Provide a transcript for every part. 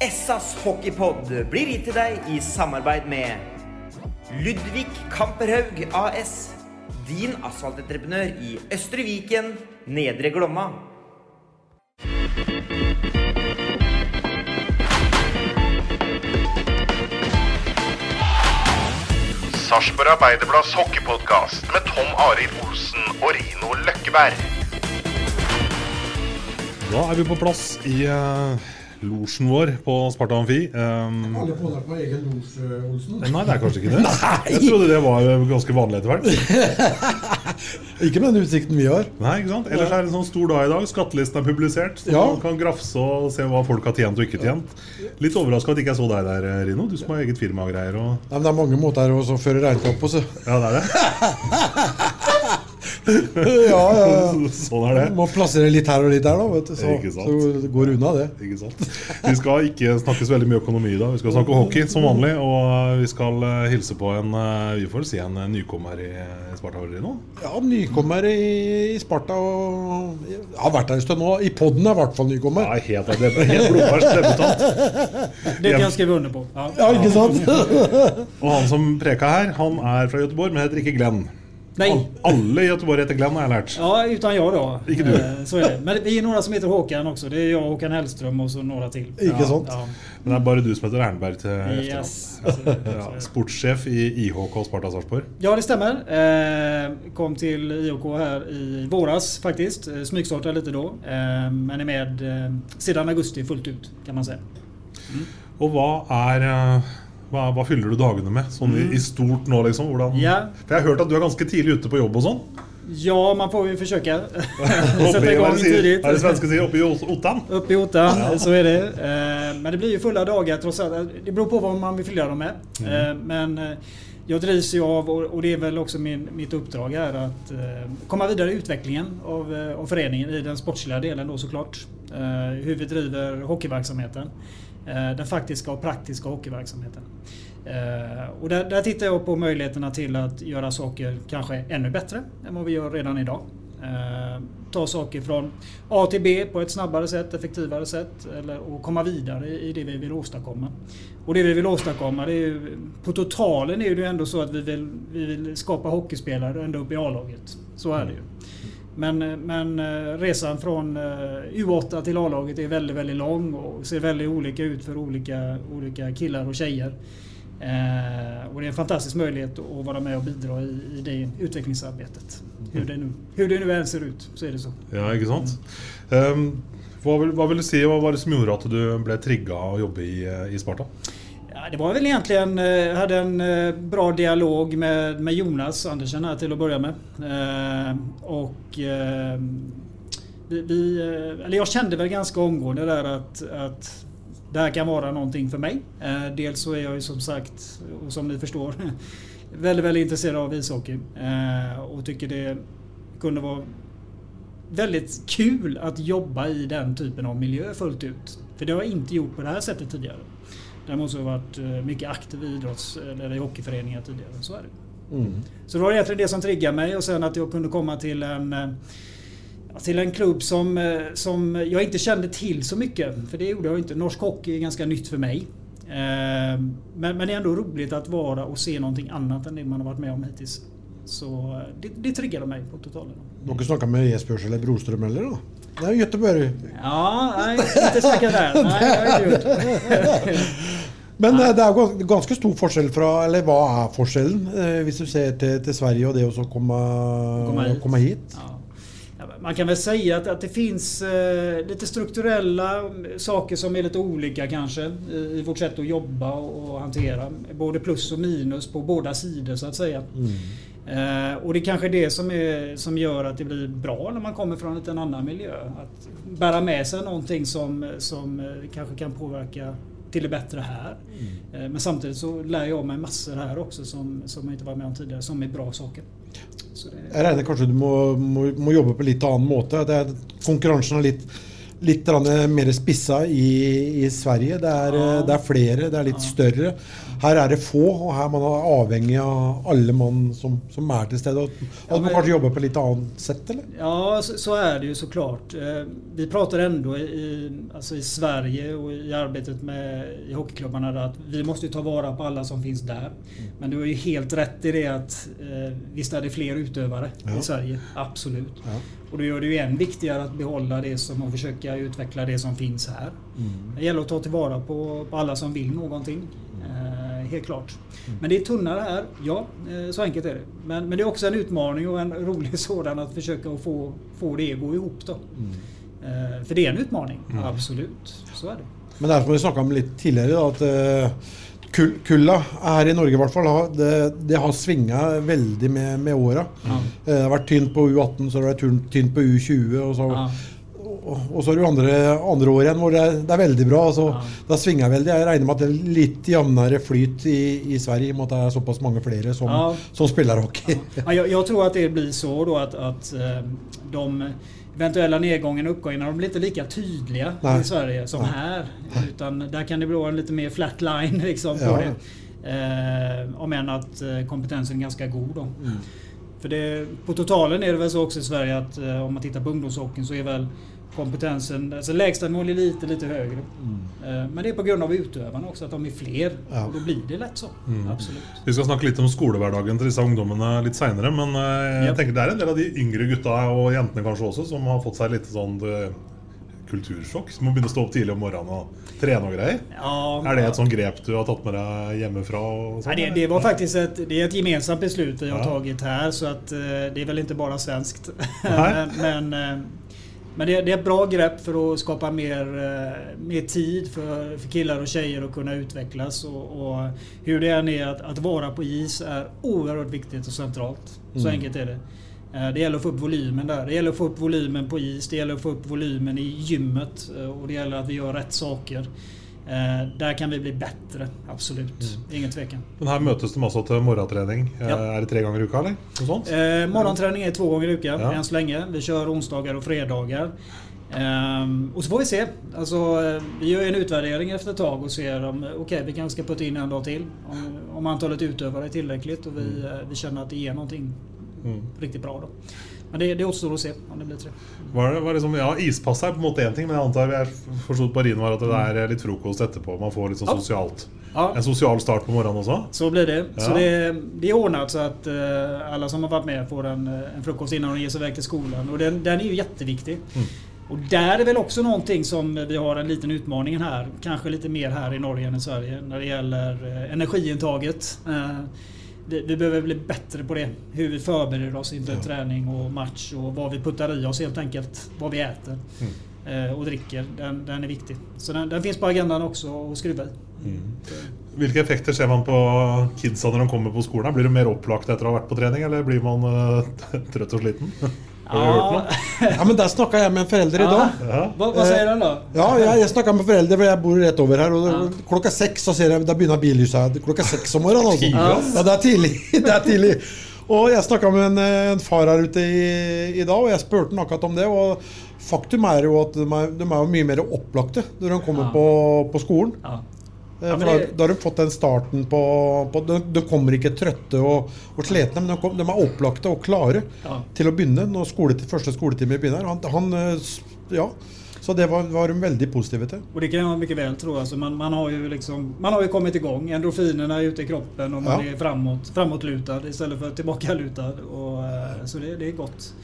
Essas hockeypod blir gitt til deg i samarbeid med Ludvig Kamperhaug AS. Din asfaltentreprenør i Østre Viken, Nedre Glomma. Sarpsborg Arbeiderblads hockeypodkast med Tom Arild Olsen og Rino Løkkeberg. Da er vi på plass i uh, losjen vår på Sparta Amfi. Um, Alle på deg på egen los, Olsen? nei, det er kanskje ikke det. Jeg trodde det var eh, ganske vanlig etter hvert. Ikke med den utsikten vi har. Nei, ikke sant? Ellers er det en sånn stor dag i dag. Skattelisten er publisert, så Ja. man kan grafse og se hva folk har tjent og ikke tjent. Litt overraska at ikke jeg så deg der, eh, Rino. Du som har eget firma og greier. Og... Nei, men det er mange måter å føre regnskap på, så. Ja, det er det. ja, ja. Sånn er det. Må plassere litt her og litt der, da. Vet du. Så, så det går unna, det. Ikke sant? Vi skal ikke snakke så veldig mye økonomi i dag. Vi skal snakke hockey som vanlig. Og vi skal eh, hilse på en eh, Vi får si en eh, nykommer i Sparta noe? Ja, nykommer i, i Sparta og Jeg har vært der en stund nå. I poden er i hvert fall nykommer. Ja, helt, det er helt blodfersk debutant. Det kan jeg skrive under på. Ja. Ja, ikke sant? Og han som preka her, han er fra Göteborg, men heter ikke Glenn. Nej. Al- Alle i Göteborg heter Glenn, har jeg lært. Ja, utan jag då. Ikke du. Eh, Så är det. Men vi är några som heter Håkan också. Det är jag, Håkan Hellström och så några till. Ikke sant? Ja. Men det er bare du som heter Ernberg til etternavn. Yes. Ja, sportssjef i IHK Sparta Sarpsborg. Ja, det stämmer. Eh, kom till IHK här i våras faktiskt. Eh, Smygstartade lite då. Eh, men är med sedan augusti fullt ut kan man säga. Og hva er eh, hva, hva fyller du dagene med? Sånn i, i stort nå, liksom? Hvordan? Ja. For jeg har hørt at du er ganske tidlig ute på jobb og sånn. Ja, man får ju försöka sätta hva igång er tidigt. hva er det svenske sier? Oppe i Ottan? Upp i ottan, så är det. Eh, Men det blir ju fulla dagar trots allt. Det beror på vad man vill fylla dem med. Mm. Men jeg jag drivs ju av, och och det är väl också min, mitt uppdrag här, att eh, komma vidare i utvecklingen av, eh, av föreningen i den sportsliga delen då såklart. Eh, Hur vi driver hockeyverksamheten. Eh, Den faktiska och praktiska hockeyverksamheten. Eh, Och där, där tittar jag på möjligheterna till att göra saker kanske ännu bättre än vad vi gör redan idag. Eh, ta saker från A till B på ett snabbare sätt, effektivare sätt eller, och komma vidare i, det vi vill åstadkomma. Och det vi vill åstadkomma, det är ju, på totalen är det ju ändå så att vi vill, vi vill skapa hockeyspelare ända upp i A-laget. Så är det ju. Men, eh, men eh, resan från eh, U8 till A-laget är väldigt, väldigt lång och ser väldigt olika ut för olika, olika killar och tjejer. Eh, och det är en fantastisk möjlighet att vara med och bidra i, i det utvecklingsarbetet. Nu, hur det nu än ser ut så är det så. Ja, ikke sant? Um, hva, vil, hva vil du si, hva var det som gjorde at du ble trigga å jobbe i, i Sparta? Det var väl egentligen, jag hade en eh, bra dialog med, med Jonas Andersen här till att börja med. Eh, och eh, vi, eh, eller jag kände väl ganska omgående där att, att det här kan vara någonting för mig. Eh, dels så är jag ju som sagt, och som ni förstår, väldigt, väldigt intresserad av ishockey. Eh, och tycker det kunde vara väldigt kul att jobba i den typen av miljö fullt ut. För det har jag inte gjort på det här sättet tidigare. Däremot så har jag varit eh, mycket aktiv i idrotts eller i hockeyföreningar tidigare. Så är det. Mm. Så det var egentligen det som triggade mig och sen att jag kunde komma till en eh, till en klubb som, eh, som jag inte kände till så mycket. För det gjorde jag inte. Norsk hockey är ganska nytt för mig. Men, men det är ändå roligt att vara och se någonting annat än det man har varit med om hittills. Så det, det triggade mig på totalen. Dere snakka med Jesper eller Brostrøm, eller? da? Det jo Göteborg. Ja, nej, inte snacka där. Nej. Men nei. det er jo ganske stor forskjell fra Eller hva er forskjellen, eh, hvis du ser til, til Sverige og det å komme, hit. komme hit? Ja. Man kan vel si at, at det fins eh, litt strukturelle saker som er lite olika kanskje, i, i vårt sett å jobbe og, och hantera. Både plus og minus på båda sider, så att säga. Eh, och det är kanske det som, är, som gör att det blir bra när man kommer från en annan miljö. Att bära med sig någonting som, som eh, kanske kan påverka till det bättre här. Mm. Eh, Men samtidigt så lär jag mig massor här också som, som jag inte var med om tidigare, som är bra saker. Så det, Jeg regner kanskje du må, må, må jobbe på litt annen måte. Det er, konkurransen er litt, litt mer spissa i, i Sverige. Det er, Ja. det er flere, det er litt større. Her er det få, og her er man avhengig av alle mann som, som er til stede. Og Ja, At man kanskje jobber på litt annet sett, eller? Ja, så, så er det jo såklart. Eh, Vi prater ennå i, altså i Sverige og i arbeidet med i hockeyklubbene at vi må ta vare på alle som finnes der Men du har jo helt rett i det at eh, visst er det flere utøvere Ja. i Sverige. Absolutt. Ja. Og da gjør det jo enda viktigere å beholde det som og forsøke å utvikle det som finnes her. Mm. Det gjelder å ta vare på, på alle som vil noe. Eh, helt klart. Men det är tunnare här, ja. Eh, så enkelt är det. Men, men det är också en utmaning och en rolig sådan att försöka få, få det att gå ihop då. Mm. för det är en utmaning, absolut. Så är det. Men det er som vi snakka om litt tidligere, da, at eh, kulla her i Norge i hvert fall, det, det har svinga veldig med, med åra. Mm. Det har vært tynt på U18, så har det vært tynt på U20. Og så, Ja. Og, så er det jo andre, andre år igjen hvor det er, det er veldig bra. Altså, Ja. Det har jeg veldig. Jeg regner med at det er litt jevnere flyt i, i Sverige, i og med at det er såpass mange flere som, Ja. som spiller hockey. Ja, Jeg, jeg, tror at det blir så då at, att eh, de eventuella nedgångarna och uppgångarna de blir inte lika tydliga Nej. i Sverige som Nej. här. Utan där kan det bli en lite mer flat line liksom på Ja. det. Eh, om än att eh, kompetensen är ganska god då. Mm. För det, på totalen är det väl så också i Sverige att eh, om man tittar på ungdomshockeyn så är väl kompetensen, alltså lägsta mål är lite, lite högre. Mm. men det är på grund av utövarna också, att de är fler. Mm. Ja. Och då blir det lätt så. Absolut. Vi skal snakke litt om skolehverdagen til disse ungdommene litt seinere. Men eh, jeg Ja. tenker det er en del av de yngre gutta og jentene kanskje også som har fått seg litt sånn eh, kultursjokk. Som må begynne å stå opp tidlig om morgenen og trene og greier. Ja, Er det et sånt grep du har tatt med deg hjemmefra? Og sånn, det, det var faktiskt ett, det är ett gemensamt beslut vi har Ja. tagit här så att eh, det är väl inte bara svenskt. Men men, eh, men det, det är ett bra grepp för att skapa mer, eh, mer tid för, för killar och tjejer att kunna utvecklas. Och, och hur det än är att, att vara på is är oerhört viktigt och centralt. Så Mm. enkelt är det. Eh, Det gäller att få upp volymen där. Det gäller att få upp volymen på is. Det gäller att få upp volymen i gymmet. eh, Och det gäller att vi gör rätt saker. Eh, der kan vi bli bättre. Absolut. Ingen tvekan. Men her møtes de altså til morgentrening. Eh, Ja. Er det tre ganger i uka, eller? Eh, morgentrening er to ganger i uka Ja. enn så lenge. Vi kjører onsdager og fredager. Ehm, og så får vi se. Alltså, eh, vi gjør en utvärdering efter ett tag og ser om eh, vi kanskje skal putte inn en dag til. Om, om antallet utøvere er tillräckligt og vi, mm. vi kjenner at det gir noe Mm. riktig bra. Då. Men det, det återstår å se om det blir tre. Var det, var liksom, ja, Ispass er på en måte én ting, men jeg antar jeg forstod på Rino her at det er litt frokost etterpå. Man får litt sånn sosialt. Ja. En sosial start på morgenen også. Så blir det. Så det, det er ordnet så at uh, alle som har vært med får en, eh, en frokost innan de gir seg iväg til skolen. Og den, den er jo kjempeviktig. Mm. Och där är väl också någonting som vi har en liten utmaning här. Kanske lite mer här i Norge enn i Sverige. När det gäller eh, energiintaget. Vi, vi behöver bli bättre på det. Hur vi förbereder oss inför träning och match och vad vi puttar i oss helt enkelt. Vad vi äter eh, och dricker. Den, den är viktig. Så den, den finns på agendan också att skruva i. Hvilke effekter ser man på kidsa når de kommer på skolen? Blir de mer opplagt etter å ha vært på trening, eller blir man eh, trøtt og sliten? Har du hørt noe? Ja, men Der snakka jeg med en forelder i dag. Ja. hva sier säger da? då? Ja, jeg, jeg snakka med foreldre, for jeg bor rett over her. Og Klokka seks så ser jeg, da begynner billyset klokka seks om morgenen. Altså. Ja, det er tidlig. det er tidlig. Og jeg snakka med en, en far her ute i, i dag, og jeg spurte han akkurat om det. Og faktum er jo at de er, de er mye mer opplagte når de kommer Ja. på, på skolen. Ja. Eh, Ja, men da, da har de fått den starten på, på de, kommer ikke trøtte og, og slitne, men de, kom, de er opplagte og klare Ja. til å begynne når skole, første skoletime begynner. Han, han, eh, ja. Så det var, var de veldig positive til. Och det kan jag mycket väl tro. Alltså man, man, har ju liksom, man har ju kommit igång. Endorfinerna är ute i kroppen och man Ja. är framåt, framåtlutad istället för tillbakalutad. Och, eh, så det, det är gott.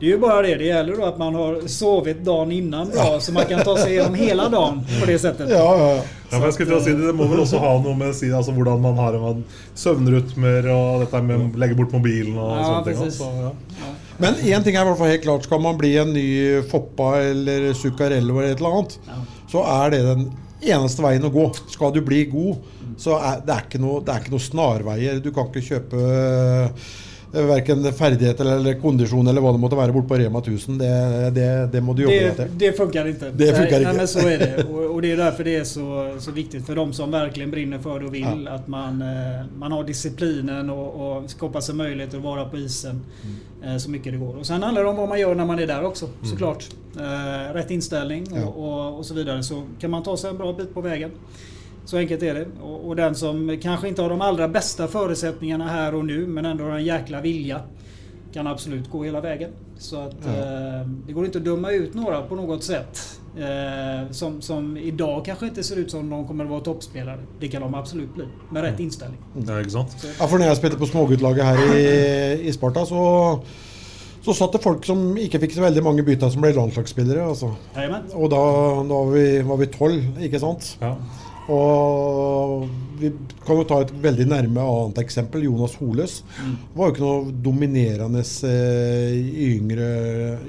Det är ju bara det. Det gäller då att man har sovit dagen innan bra så man kan ta sig igenom hela dagen på det sättet. Ja, ja, ja. Ja, men skulle si det, må vel også ha noe med å si, altså, hvordan man har man søvnrytmer og dette med å legge bort mobilen og Ja, sånne ting. Så, ja. Men én ting er i hvert fall helt klart. Skal man bli en ny Foppa eller Zuccarello eller et eller annet, Ja. så er det den eneste veien å gå. Skal du bli god, så er det er ikke noen noe snarveier. Du kan ikke kjøpe Verken ferdigheter eller kondisjon eller hva det måtte være borte på Rema 1000. Det, det, det må du jobbe deg Det, til. det funker ikke. Det funker ikke. Nei, men så er det. Og, og det er derfor det er så, så viktig for dem som virkelig brinner for det og vil, ja. at man, eh, man har disiplinen og, og skaper seg mulighet til å være på isen Mm. eh, så mye det går. Og sen handler det om hva man gjør når man är där också såklart. Eh, rett innstilling og, Ja. og, og, så videre. Så kan man ta seg en bra bit på vägen. Så enkelt är det. Och, och den som kanske inte har de allra bästa förutsättningarna här och nu men ändå har en jäkla vilja kan absolut gå hela vägen. Så att Ja. eh, det går inte att döma ut några på något sätt. Eh, som, som idag kanske inte ser ut som de kommer att vara toppspelare. Det kan de absolut bli. Med rätt inställning. Ja, sant? Ja, for når jeg spelade på småguttlaget her i, i Sparta, så, så satt det folk som ikke fikk så veldig mange bytter, som ble landslagsspillere. Altså. Og da, da var vi- var vi tolv, ikke sant? Ja. Og vi kan jo ta et veldig nærme annet eksempel. Jonas Holes var jo ikke noe dominerende eh, i, yngre,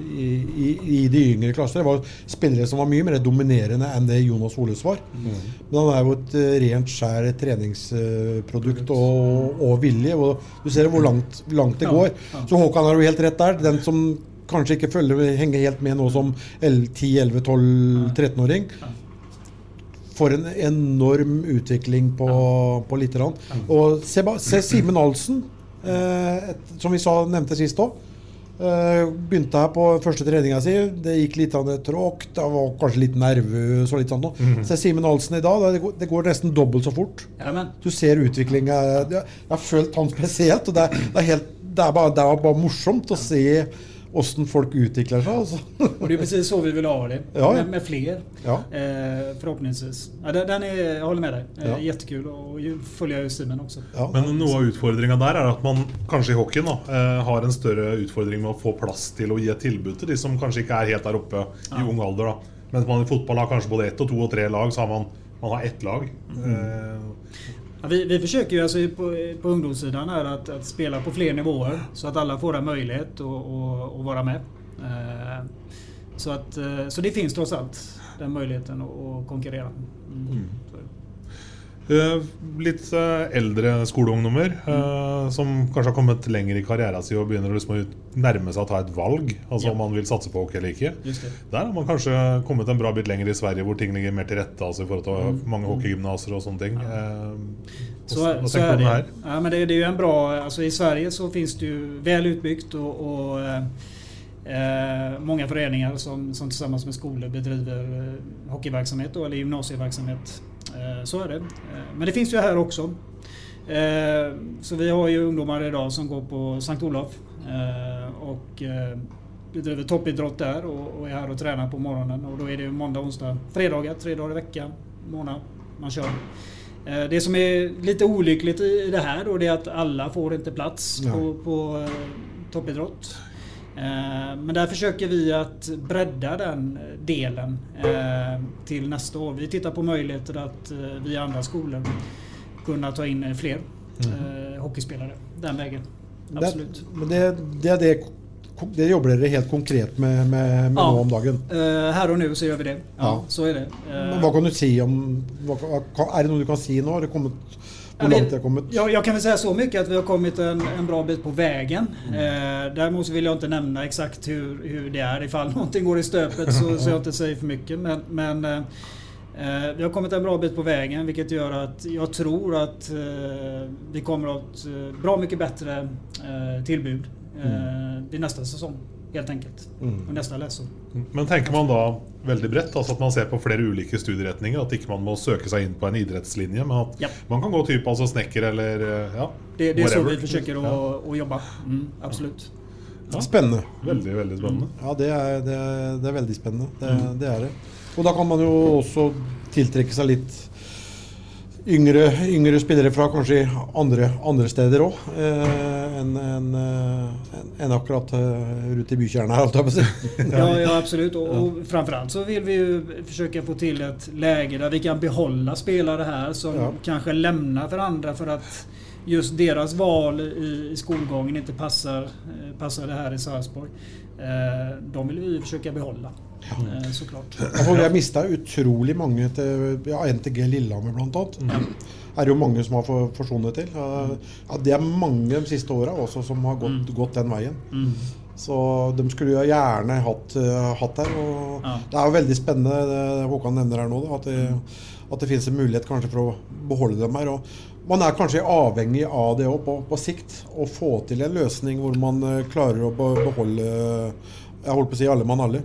i, i, i de yngre klasser. Det var spillere som var mye mer dominerende enn det Jonas Holes var. Men han er jo et eh, rent skjær treningsprodukt og, og vilje. Og du ser hvor langt, langt det går. Så Håkan har jo helt rett der. Den som kanskje ikke følger, henger helt med nå som 10-11-12-13-åring for en enorm utvikling på, på lite grann. Og se, se Simen Ahlsen, eh, et, som vi sa, nevnte sist òg. Eh, begynte her på første treninga si. Det gikk litt av det. Det var kanskje litt nervøs og litt sånn. noe. Se Simen Ahlsen i dag. Det går, det går nesten dobbelt så fort. Amen. Du ser utviklinga. Jeg jeg har følt han spesielt. og Det er, det er, helt, det er, bare, det er bare morsomt å se åssen folk utvikler seg. Altså. Och det är precis så vi vil ha det. Ja, ja. Med, med fler. Ja. Eh, forhåpentligvis. Ja, den, den jeg holder håller med deg. Eh, Ja. Jättekul och ju- följa ju Simen också. Ja. Men noe av utfordringa der er at man kanskje i hockeyen da, eh, har en større utfordring med å få plass til å gi et tilbud til de som kanskje ikke er helt der oppe i ung alder. da. Mens man i fotball har kanskje både ett og to og tre lag, så har man, man har ett lag. Eh, Ja, vi, vi försöker ju alltså på, på ungdomssidan här att, att spela på fler nivåer så att alla får en möjlighet att, vara med. Eh, så, att, eh, så det finns trots allt den möjligheten att, konkurrera. Mm. Så är det. Eh, Litt eh, eldre skoleungdommer eh, som kanskje har kommet lenger i karrieren sin og begynner liksom å nærme seg å ta et valg. Altså Ja. om man vil satse på hockey eller ikke. Der har man kanskje kommet en bra bit lenger i Sverige, hvor ting ligger mer til rette. Altså i forhold til mange hockeygymnaser og sånne ting. Eh, Så, hva- så om det her? Ja, men det, det er jo en bra... altså I Sverige så finnes det jo vel utbygd og, og eh, eh, många föreningar som, som tillsammans med skolor bedriver eh, hockeyverksamhet då, eller gymnasieverksamhet. Eh, så är det. Eh, men det finns ju här också. Eh, så vi har ju ungdomar idag som går på Sankt Olof och bedriver toppidrott där och, är här och tränar på morgonen. Och då är det måndag, onsdag, fredagar, tre dagar i veckan, månad man kör. Det som är lite olyckligt i det här då det är att alla får inte plats på, på toppidrott. Eh, Men där försöker vi att bredda den delen eh, till nästa år. Vi tittar på möjligheter att eh, via andra skolor kunna ta in eh, fler mm. hockeyspelare den vägen. Absolut. Det, men det, det er det det jobber dere helt konkret med, med, med Ja. nå om dagen. Eh, här och nu så gör vi det. Ja, Ja. Så är det. Eh, Men Hva kan du si om Er det noe du kan si nå? Har det kommet, Ja, långt vi- langt det har kommet? Ja, jag kan väl säga så mycket att vi har kommit en, en bra bit på vägen. Eh, däremot vill jag inte nämna exakt hur, hur det är ifall någonting går i stöpet så, så jag inte säger för mycket. Men, men eh, eh, vi har kommit en bra bit på vägen vilket gör att jag tror att eh, vi kommer att eh, bra mycket bättre eh, tillbud eh, vid nästa säsong. Helt enkelt. Och jeg leser. Men tenker man da veldig bredt? Altså at man ser på flere ulike studieretninger? At ikke man må søke seg inn på en idrettslinje, men at Ja. man kan gå type altså snekker eller eh, ja, Det, det är så vi forsøker å, Ja. å jobbe. Mm, absolut. Spennende. Veldig, veldig spennende. Ja, det er, det er, det er veldig spennende. Det, det er det. Og da kan man jo også tiltrekke seg litt yngre, yngre spillere fra kanskje andre, andre steder òg eh, enn en, en, en akkurat rundt i å si. Ja, absolutt. absolut. og framfor alt så vil vi jo forsøke å få til et läge der vi kan behålla spillere her som Ja. kanskje lämnar for andre for at just deres val i, i skolgången ikke passer, eh, det her i Sarpsborg. Eh, de vill vi försöka behålla. Ja. såklart. For vi har mista utrolig mange til ja, NTG Lillehammer bl.a. Mm. er det jo mange som har for, forsvunnet til. Ja, det er mange de siste åra også som har gått, Mm. gått den veien. Så de skulle jo gjerne hatt, uh, hatt her. Og Ja. Det er jo veldig spennende det Håkan nevner her nå. Da, at, det, at det finnes en mulighet kanskje for å beholde dem her. Og man er kanskje avhengig av det òg på, på sikt. Å få til en løsning hvor man eh, klarer å be, beholde jeg holdt på å si alle mann alle.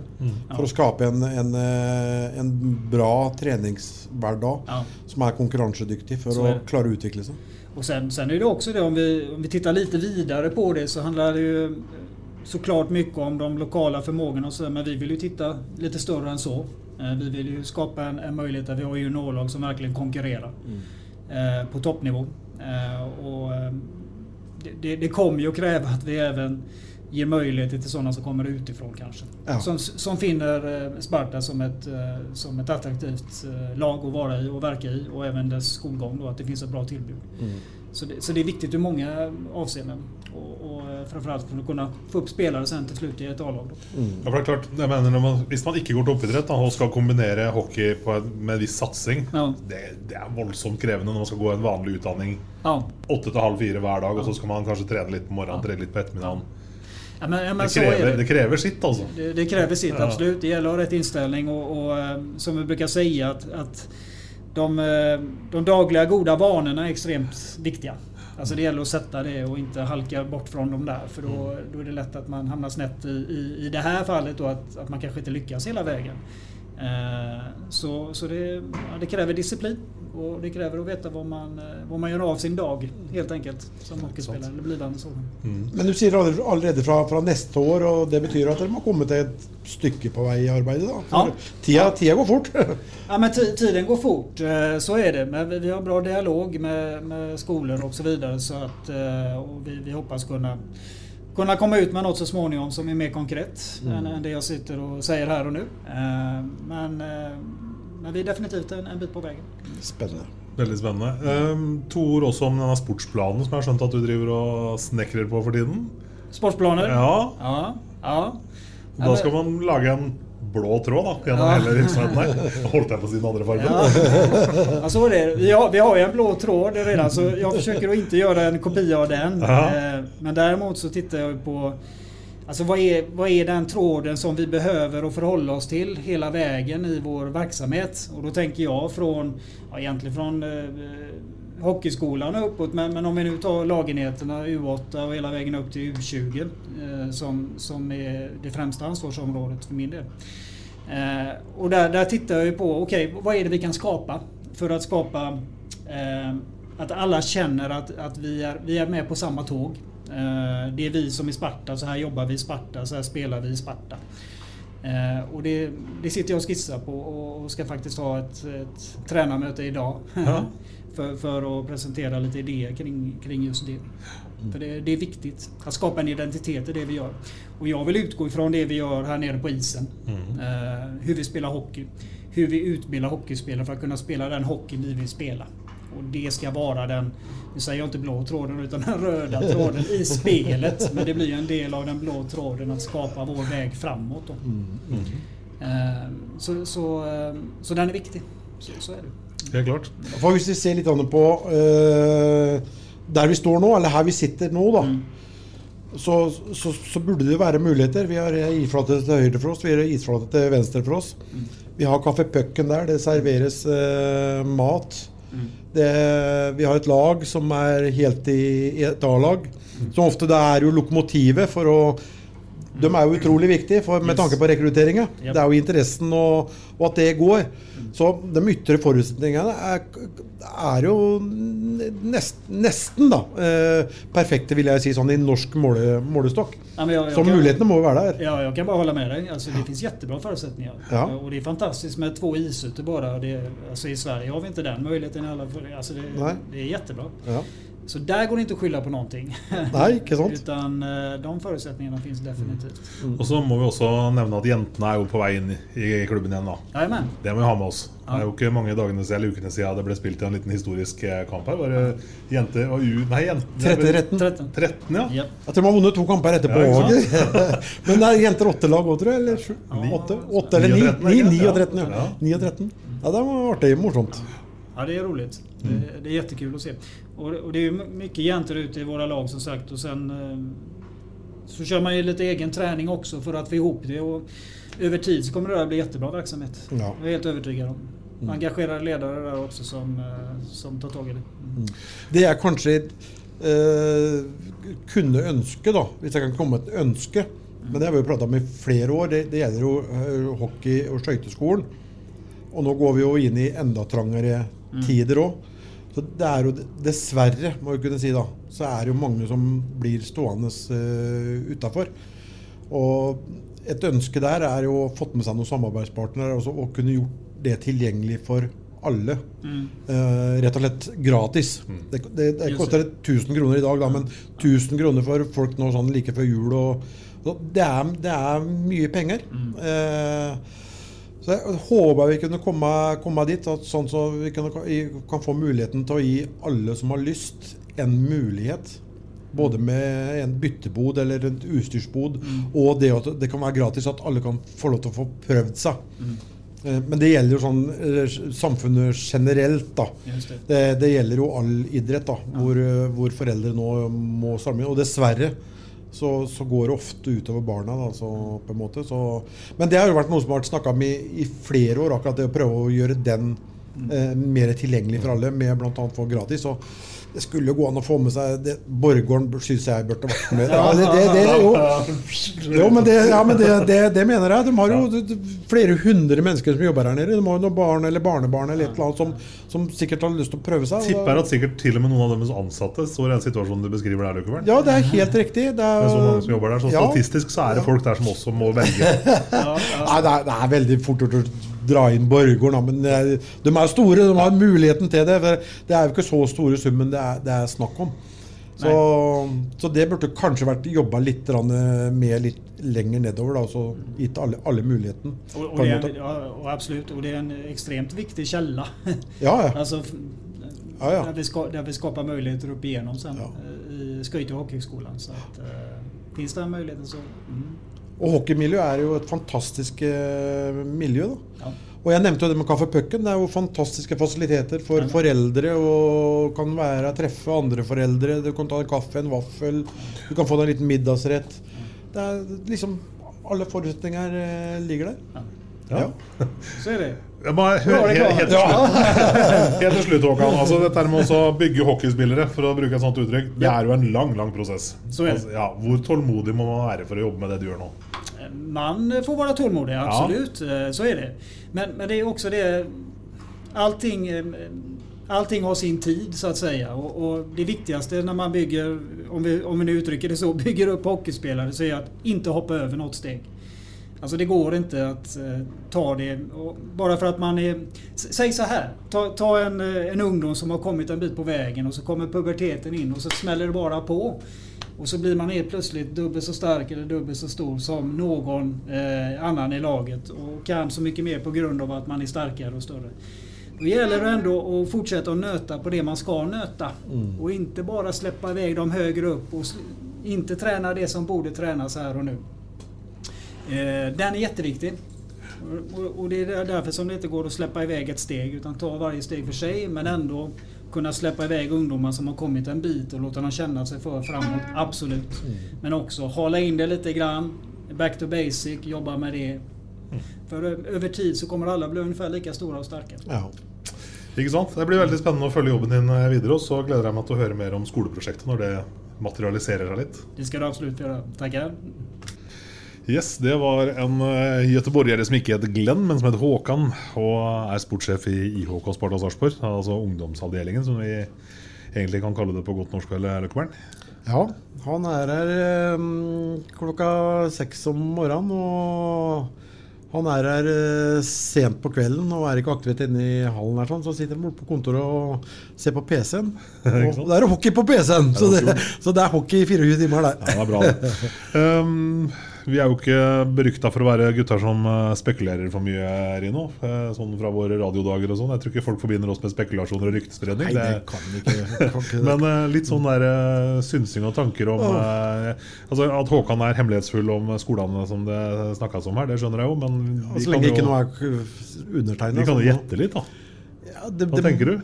For å skape en, en, eh, en bra treningshverdag Ja. som er konkurransedyktig for Så å klare å utvikle seg. Och sen, sen är det också det om vi, om vi tittar lite vidare på det så handlar det ju såklart mycket om de lokala förmågorna och så, men vi vill ju titta lite större än så. Eh, Vi vill ju skapa en, en möjlighet där vi har juniorlag som verkligen konkurrerar eh, på toppnivå. Eh, och, eh, det, det, kommer ju att kräva att vi även ger möjligheter till sådana som kommer utifrån kanske. Ja. Som, som finner eh, Sparta som ett, eh, som ett attraktivt eh, lag att vara i och verka i och även dess skolgång då, att det finns ett bra tillbud. Så, det, så det är viktigt ur många avseenden. Och, och eh, framförallt för att kunna få upp spelare sen till slut i ett A-lag. Mm. Ja, for det er klart, jeg mener man, Hvis man ikke går til oppidrett da, og skal kombinere hockey på en, med en viss satsing, Ja. det, det er voldsomt krevende når man skal gå en vanlig utdanning Ja. åtte til halv fire hver dag, og så skal man kanskje trene litt på morgenen, trene litt på ettermiddagen. Ja, men, ja, men Det så krever, det. det krever sitt, altså. Det, det kräver sitt, Ja. absolut. Det gäller att ha rätt inställning och, och eh, som vi brukar säga att, att de, eh, de dagliga goda vanorna är extremt viktiga. Alltså det gäller att sätta det och inte halka bort från dem där för då, då är det lätt att man hamnar snett i, i, i det här fallet då att, att man kanske inte lyckas hela vägen. Eh, Så, så det, ja, det kräver disciplin och det kräver att veta vad man, eh, vad man gör av sin dag helt enkelt som hockeyspelare eller blivande sådan. Men du sier allerede- fra, fra neste år, og det betyr at dere må komme til et stykke på vei i arbeidet? da? Ja. tida, tida går fort. Ja, men tiden går fort, eh, så är det. Men vi- vi har bra dialog med, med skolor och så vidare. Så att, eh, och vi, vi hoppas kunna, kunna komma ut med något så småningom som är mer konkret än, än det jag sitter och säger här och nu. Eh, Men, eh, men vi er definitivt en, en bit på veien. Spennende. Veldig spennende. Um, to ord også om denne sportsplanen som jeg har skjønt at du driver og snekrer på for tiden. Sportsplaner? Ja, Ja. ja. Da skal man lage en blå tråd da, gjennom Ja. hele virksomheten her. Holdt jeg på å si den andre fargen? Ja. Ja, så är det. Vi har, vi har ju en blå tråd redan så jeg forsøker å ikke gjøre en kopi av den. Ja. Eh, Men derimot så tittar jeg på Alltså vad är, vad är den tråden som vi behöver och förhålla oss till hela vägen i vår verksamhet? Och då tänker jag från, ja, egentligen från eh, hockeyskolan och uppåt men, men om vi nu tar lagenheterna U8 och hela vägen upp till U20 eh, som, som är det främsta ansvarsområdet för min del. Eh, och där, där tittar jag ju på, okej, vad är det vi kan skapa för att skapa eh, att alla känner att, att vi, är, vi är med på samma tåg. Eh, det är vi som är Sparta, så här jobbar vi i Sparta, så här spelar vi i Sparta. Eh, och det, det sitter jag och skissar på och, ska faktiskt ha ett, ett tränarmöte idag. Ja. för, för att presentera lite idéer kring, kring just det. För det, det är viktigt att skapa en identitet i det vi gör. Och jag vill utgå ifrån det vi gör här nere på isen. Eh, hur vi spelar hockey. Hur vi utbildar hockeyspelare för att kunna spela den hockey vi vill spela. Och det ska vara den, nu säger jag inte blå tråden utan den röda tråden i spelet. Men det blir ju en del av den blå tråden att skapa vår väg framåt. Då. Eh, så, så, eh, så den är viktig. Så, så är det. Helt klart. For Hvis vi ser litt på uh, der vi står nå, eller her vi sitter nå, da, så, så, så burde det være muligheter. Vi har isflate til høyre for oss, vi har isflate til venstre for oss. Vi har Kaffe Pucken der, det serveres uh, mat. Det, vi har et lag som er helt i, i et A-lag. Som ofte det er jo lokomotivet for å De er jo utrolig viktige for, med tanke på rekrutteringa. Det er jo interessen og, og at det går. Så de ytre forutsetningene er, er jo nest, nesten da eh, perfekte, vil jeg si, sånn i norsk måle, målestokk. Ja, jeg, jag Så mulighetene må jo være der. Ja, jeg kan bare holde med deg. Altså, det fins kjempebra forutsetninger. Ja. Og det er fantastisk med to. Det, alltså, I Sverige har vi ikke den muligheten. Alla, alltså, det, det er kjempebra. Ja. Så der går det ikke å skylde på noe. Nei, ikke sant? Utan eh, de forutsetningene finnes definitivt. Og så må vi også nevne at jentene er jo på vei inn i- klubben igjen. da Amen. Det må vi ha med oss. Det er jo ikke mange dagene siden, eller ukene siden det ble spilt en liten historisk eh, kamp her. Var det jenter og U... Nei, jenter 13. 13. 13, ja. Yep. Jeg tror man har vunnet to kamper etterpå Ja, òg. Ja, Men det er jenter åtte lag òg, tror jeg? Eller sju? Åtte, åtte eller Ni ni? og 13, Ni, ikke? ni og 13, ja. Ja. Og 13. Ja, det var artig. Morsomt. Ja, det är Det, det är jättekul att se. Och, och det är ju mycket jäntor ute i våra lag som sagt. Och sen eh, så kör man ju lite egen träning också för att få ihop det. Och över tid så kommer det där bli jättebra verksamhet. Ja. Jag är helt övertygad om. Engagerade ledare där också som, eh, som tar tag i det. Det jeg kanskje eh, kunne ønske, da, hvis jeg kan komme med et ønske Men det har vi jo prata om i flere år. Det, det gjelder jo eh, hockey- og skøyteskolen. Og nå går vi jo inn i enda trangere tider òg. Så det er jo dessverre, må vi kunne si, da, så er det jo mange som blir stående uh, utafor. Og et ønske der er jo å fått med seg noen samarbeidspartnere også, og kunne gjort det tilgjengelig for alle. Eh, rett og slett gratis. Det, det, det koster 1000 kroner i dag, da, men 1000 kroner for folk nå sånn like før jul. Og, og det, er, det er mye penger. Eh, så jeg håper vi kunne komme, komme dit, at sånn så vi kan, kan få muligheten til å gi alle som har lyst, en mulighet. Både med en byttebod eller en utstyrsbod, og det at det kan være gratis, at alle kan få lov til å få prøvd seg. Mm. Men det gjelder jo sånn eh, samfunnet generelt, da. Det. Det, det gjelder jo all idrett, da, hvor, eh, hvor foreldre nå må samle Og dessverre så, så går det ofte utover barna. Da, så, på en måte. Så, men det har jo vært noe som har vært snakka om i, i flere år, akkurat det å prøve å gjøre den eh, mer tilgjengelig for alle, med bl.a. for gratis. Og det skulle jo gå an å få med seg det, Borggården syns jeg burde vært med. Ja, det, det, det, jo, jo, men, det, ja, men det, det, det mener jeg. De har jo flere hundre mennesker som jobber her nede. De har jo noen barn eller barnebarn eller et eller annet som, som sikkert har lyst til å prøve seg. Tipper at sikkert til og med noen av deres ansatte står i den situasjonen du beskriver der. Løkkeberg. Ja, det er helt riktig. Det er, så mange som jobber der, så Statistisk så er det folk der som også må velge. Nei, det er, det er veldig fort gjort dra inn Borregaard, men er, de er store. De har muligheten til det. For det er jo ikke så store summen det er, det er snakk om. Så, så det burde kanskje vært jobba litt grann med litt lenger nedover. Da, så gitt alle, alle muligheten. Og, og, det en og, absolutt. och det er en ekstremt viktig kjelle. Ja, ja. altså, Ja, ja. Der, vi ska, der vi skaper muligheter opp igjennom sen Ja. eh, i Skøyte- og hockeyskolen. Så at, uh, finnes det en mulighet så... Mm. Og hockeymiljø er jo et fantastisk eh, miljø. da. Ja. Og jeg nevnte jo det med Kaffe Pucken. Det er jo fantastiske fasiliteter for Ja. foreldre. Og kan være treffe andre foreldre. Du kan ta en kaffe, en vaffel. Du kan få deg en liten middagsrett. Det er liksom Alle forutsetninger eh, ligger der. Ja. Så är det. Jeg må høre er det helt, helt, til slutt, helt til slutt, Håkan. Altså, dette med å bygge hockeyspillere, for å bruke et sånt uttrykk, det er jo en lang lang prosess. Er. Altså, ja, hvor tålmodig må man være for å jobbe med det du gjør nå? Man får vara tålmodig, absolut. Ja. Så är det. Men, men det är också det... Allting, eh, allting har sin tid, så att säga. Och, och det viktigaste när man bygger, om vi, om vi nu uttrycker det så, bygger upp hockeyspelare, så är att inte hoppa över något steg. Alltså det går inte att eh, ta det bara för att man är... Säg så här. Ta, ta en, eh, en ungdom som har kommit en bit på vägen och så kommer puberteten in och så smäller det bara på. Och så blir man helt plötsligt dubbelt så stark eller dubbelt så stor som någon eh, annan i laget och kan så mycket mer på grund av att man är starkare och större. Då gäller det ändå att fortsätta att nöta på det man ska nöta och inte bara släppa iväg dem högre upp och inte träna det som borde tränas här och nu. Eh, den är jätteviktig. Och- Och, och det är därför som det inte går att släppa iväg ett steg utan ta varje steg för sig men ändå kunna släppa iväg ungdomar som har kommit en bit och låta dem känna sig för framåt. Absolut. Men också hala in det lite grann. Back to basic, jobba med det. För ö- över tid så kommer alla bli ungefär lika stora och starka. Ja. Ikke sant? Det blir veldig spennende å følge jobben din eh, videre. Og så gleder jeg meg til å høre mer om skoleprosjektet når det materialiserer seg litt. Det skal du absolut gjøre. Tackar. Yes, Det var en uh, göteborgere som ikke het Glenn, men som het Håkan. Og er sportssjef i IHK Sparta Sarpsborg. Altså ungdomsavdelingen, som vi egentlig kan kalle det på godt norsk. eller Løkkebern. ja. Han er her um, klokka seks om morgenen og Han er her uh, sent på kvelden og er ikke aktivt inne i hallen. her sånn, Så sitter han borte på kontoret og ser på PC-en. Og det er hockey på PC-en! Så, det- så det er hockey i 24 timer der. Ja, det er bra. Um, vi er jo ikke berykta for å være gutter som eh, spekulerer for mye, Rino. Eh, Sånn fra våre radiodager og sånn. Jeg tror ikke folk forbinder oss med spekulasjoner og ryktespredning. Nei, det kan ikke, kan ikke. Men eh, litt sånn der synsing og tanker om eh, Altså At Håkan er hemmelighetsfull om skolene som det snakkes om her, det skjønner jeg jo, men ja, Så lenge jo- ikke noe er undertegna. Vi kan jo gjette litt, da. Ja, det, Hva det- tenker du?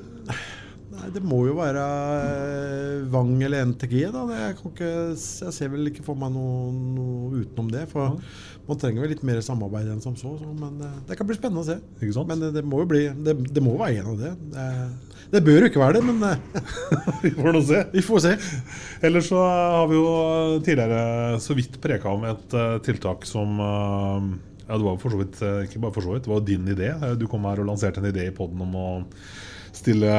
Nei, Det må jo være eh, Vang eller NTG. da. Det, jeg, kan ikke, jeg ser vel ikke for meg noe, noe utenom det. For man trenger vel litt mer samarbeid enn som så. så men eh, det kan bli spennende å se. Ikke sant? Men det, det må jo bli Det, det må være en av det. det. Det bør jo ikke være det, men eh, Vi får nå se. vi får se. Ellers så har vi jo tidligere så vidt preka om et eh, tiltak som eh, ja, det var for så vidt, eh, ikke bare for så vidt, det var din idé. Eh, Du kom her og lanserte en idé i poden om å stille,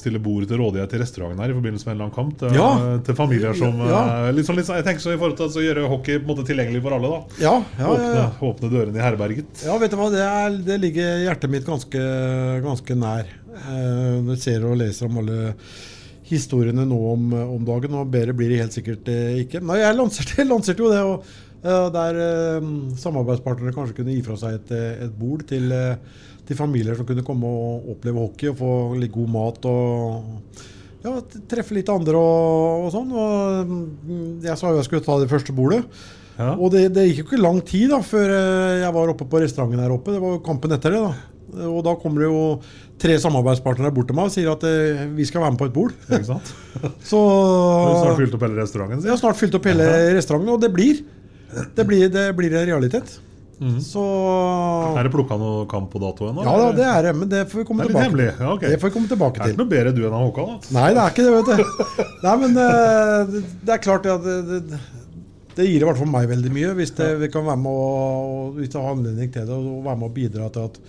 stille bord til rådighet til restauranten her i forbindelse med en eller annen kamp. Til, Ja. til familier som Ja. liksom, sånn, Jeg tenker så i forhold til å gjøre hockey på en måte tilgjengelig for alle. da Ja, ja, åpne, åpne dørene i herberget. Ja, vet du hva, det, er, det ligger hjertet mitt ganske, ganske nær. Eh, jeg ser og leser om alle historiene nå om, om dagen, og bedre blir det helt sikkert eh, ikke. Nei, jeg lanserte, lanserte jo det, og der samarbeidspartnere kanskje kunne gi fra seg et, et bord til, eh, til familier som kunne komme og oppleve hockey og få litt god mat og ja, treffe litt andre og, og sånn. Og mm, jeg sa jo jeg skulle ta det første bordet. Ja. Og det, det gikk jo ikke lang tid da før eh, jeg var oppe på restauranten her oppe. Det var jo kampen etter det. da. Og da kommer det jo tre samarbeidspartnere bort til meg og sier at eh, vi skal være med på et bord. Ikke sant? Så Du har snart fylt opp hele restauranten. Jeg har snart fylt opp hele restauranten, og det blir. Det blir, det blir en realitet. Så Er det plukka noe kamp på dato ennå? Ja da, det er det, men det får vi komme er tilbake Til. Ja, okay. Det får vi komme tilbake Er til. det noe bedre du enn Håkan? da? Nei, det er ikke det, vet du. Nei, men eh, det, det er klart at det, det, det gir i hvert fall meg veldig mye, hvis det, vi kan være med å, hvis det har anledning til det, og være med å bidra til at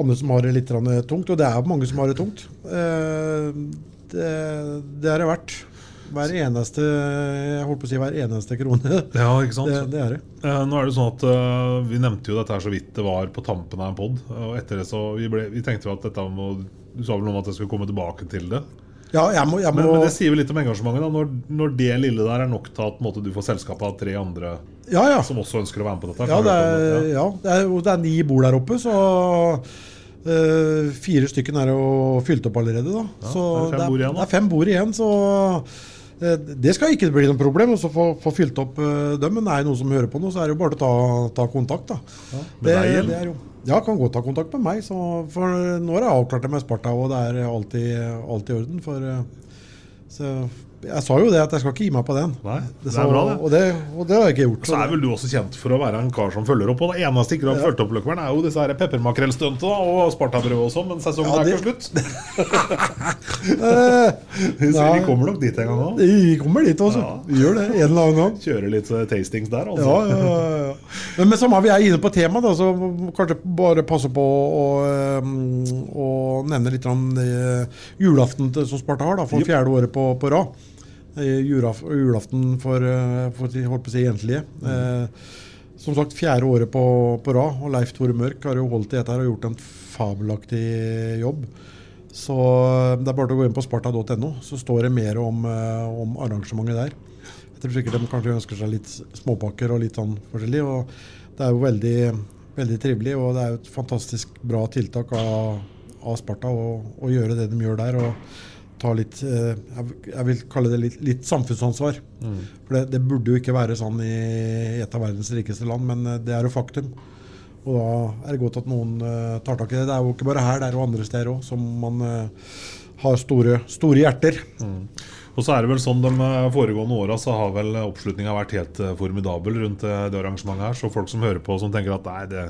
andre som har det litt tungt, og det er mange som har det tungt, eh, det, det er det verdt. Hver eneste jeg holdt på å si hver eneste krone. Ja, ikke sant? Det, det er det. Eh, nå er det sånn at eh, Vi nevnte jo dette her så vidt det var på tampen av en pod. Og etter det så vi, ble, vi tenkte jo at dette må Du sa vel noe om at jeg skulle komme tilbake til det. Ja, jeg må, jeg må Men, men det sier jo litt om engasjementet. da Når, når det lille der er nok til at måte, du får selskap av tre andre Ja, ja. som også ønsker å være med på dette. Ja, det er, det? ja, det er, det er ni bord der oppe, så Uh, fire stykken er jo fylt opp allerede. Da. Ja, så det er fem bord igjen. Det er fem bord igjen, så det skal ikke bli noe problem å få, få fylt opp uh, dem. Men er det noen som hører på nå, så er det jo bare å ta, ta kontakt. Da. med det, deg, det er jo, ja, kan godt ta kontakt med meg. Så, for nå har jeg avklart det med Sparta, og det er alltid, alltid i orden. For, eh, så, jeg sa jo det, at jeg skal ikke gi meg på den. Nei, det så, er bra, det. Og det, og det har jeg ikke gjort. Så er vel du også kjent for å være en kar som følger opp. Og det eneste ikke du har Ja. fulgt opp, Løkkvern, er jo disse da, og Sparta-brød og sånn, men sesongen Ja, er det- ikke slutt. Eh, Så vi kommer nok dit en gang òg. Vi kommer dit også. Ja. Vi gjør det en eller annen gang. Kjøre litt eh, tastings der, altså. Ja, ja, ja. Men med samme vi er inne på temaet, da, så kanskje bare passe på å, å, å nevne litt om det julaften som Sparta har, da, for yep. fjerde året på, på rad. Julaften for, eh, for holdt på å si enslige. Eh, som sagt, fjerde året på, på rad. Og Leif Tore Mørk har jo holdt i dette her og gjort en fabelaktig jobb. Så eh, det er bare å gå inn på sparta.no, så står det mer om, eh, om arrangementet der. Jeg tror sikkert de kanskje ønsker seg litt småpakker og litt sånn forskjellig. og Det er jo veldig, veldig trivelig, og det er jo et fantastisk bra tiltak av, av Sparta å gjøre det de gjør der. og ta litt eh, jeg, vil kalle det litt, litt samfunnsansvar. Mm. For det, det burde jo ikke være sånn i et av verdens rikeste land, men eh, det er jo faktum. Og da er det godt at noen eh, tar tak i det. Det er jo ikke bare her, det er jo andre steder òg som man har store, store hjerter. Og så er det vel sånn De foregående åra så har vel oppslutninga vært helt formidabel rundt det arrangementet her. Så folk som hører på som tenker at nei, det,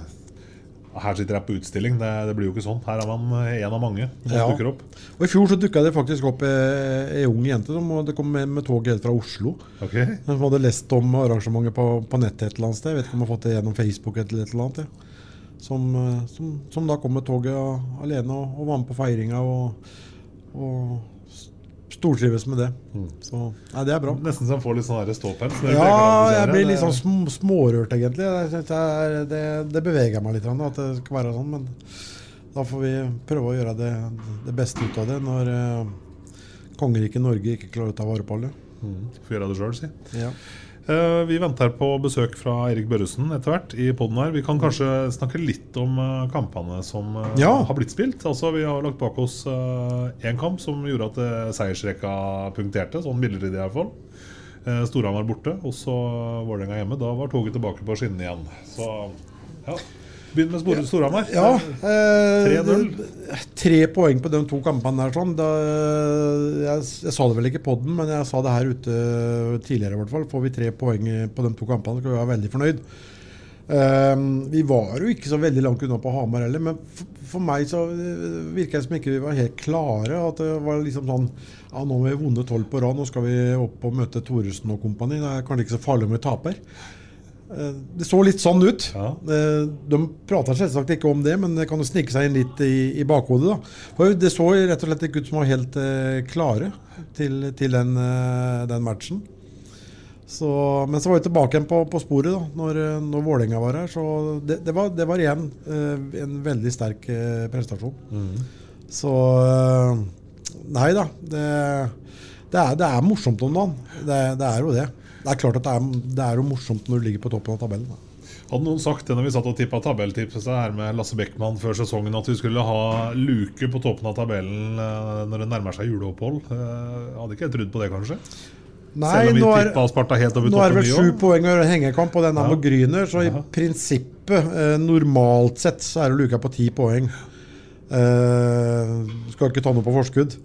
her sitter jeg på utstilling. Det, det blir jo ikke sånn. Her er man eh, en av mange som Ja. dukker opp. Og I fjor så dukka det faktisk opp ei ung jente som det kom med, med tog helt fra Oslo. Ok. Som hadde lest om arrangementet på, på nettet et eller annet sted. Jeg vet ikke om hun har fått det gjennom Facebook eller et eller annet. Ja. Som, eh, som, som da kom med toget alene og, og var med på feiringa og, og stortrives med det. Så nei, det er bra. Nesten så han får litt sånn ståpels. Ja, jeg blir litt sånn sm smårørt, egentlig. Det, det, det beveger meg litt at det skal være sånn. Men da får vi prøve å gjøre det, det beste ut av det når uh, kongeriket Norge ikke klarer å ta vare på alle. Mm. Får gjøre det sjøl, si. Ja. Eh, vi venter på besøk fra Erik Børresen etter hvert i poden her. Vi kan kanskje snakke litt om eh, kampene som eh, Ja. har blitt spilt. Altså, vi har lagt bak oss én kamp som gjorde at seiersrekka punkterte, sånn midlertidig i hvert fall. Uh, Storhamar borte, og så Vålerenga hjemme. Da var toget tilbake på skinnene igjen. Så ja. Begynn med Spor- Storhamar. Ja, eh, 3-0. Tre poeng på de to kampene der. Sånn. Da, jeg, jeg sa det vel ikke på den, men jeg sa det her ute tidligere. i hvert fall. Får vi tre poeng på de to kampene, skal vi være veldig fornøyd. Eh, vi var jo ikke så veldig langt unna på Hamar heller, men for, for meg så eh, virker det som ikke vi var helt klare. At det var liksom sånn Ja, nå har vi vunnet tolv på rad, nå skal vi opp og møte Thoresen og kompani. Det er kanskje ikke så farlig om vi taper. Eh, Det så litt sånn ut. Ja. De prater selvsagt ikke om det, men det kan jo snike seg inn litt i, i bakhodet. da. For Det så rett og slett ikke ut som var helt eh, klare til, til den, eh, den matchen. Så, men så var vi tilbake igjen på, på sporet da når, eh, når Vålerenga var her. Så det, det, var, det var igjen eh, en veldig sterk eh, prestasjon. Så eh, Nei da. Det, det, er, det er morsomt om dagen. Det, det er jo det. Det er klart at det er, det er jo morsomt når du ligger på toppen av tabellen. Da. Hadde noen sagt det når vi satt og tippa tabelltipset her med Lasse Beckmann før sesongen, at vi skulle ha luke på toppen av tabellen eh, når det nærmer seg juleopphold? Eh, Hadde ikke jeg trodd på det, kanskje? Nei, Selv om vi nå er- Sparta helt over Nå er det vel sju poeng og hengekamp og den er Ja. med Gryner, så i prinsippet, eh, normalt sett, så er det luka på ti poeng. Uh, skal ikke ta noe på forskudd,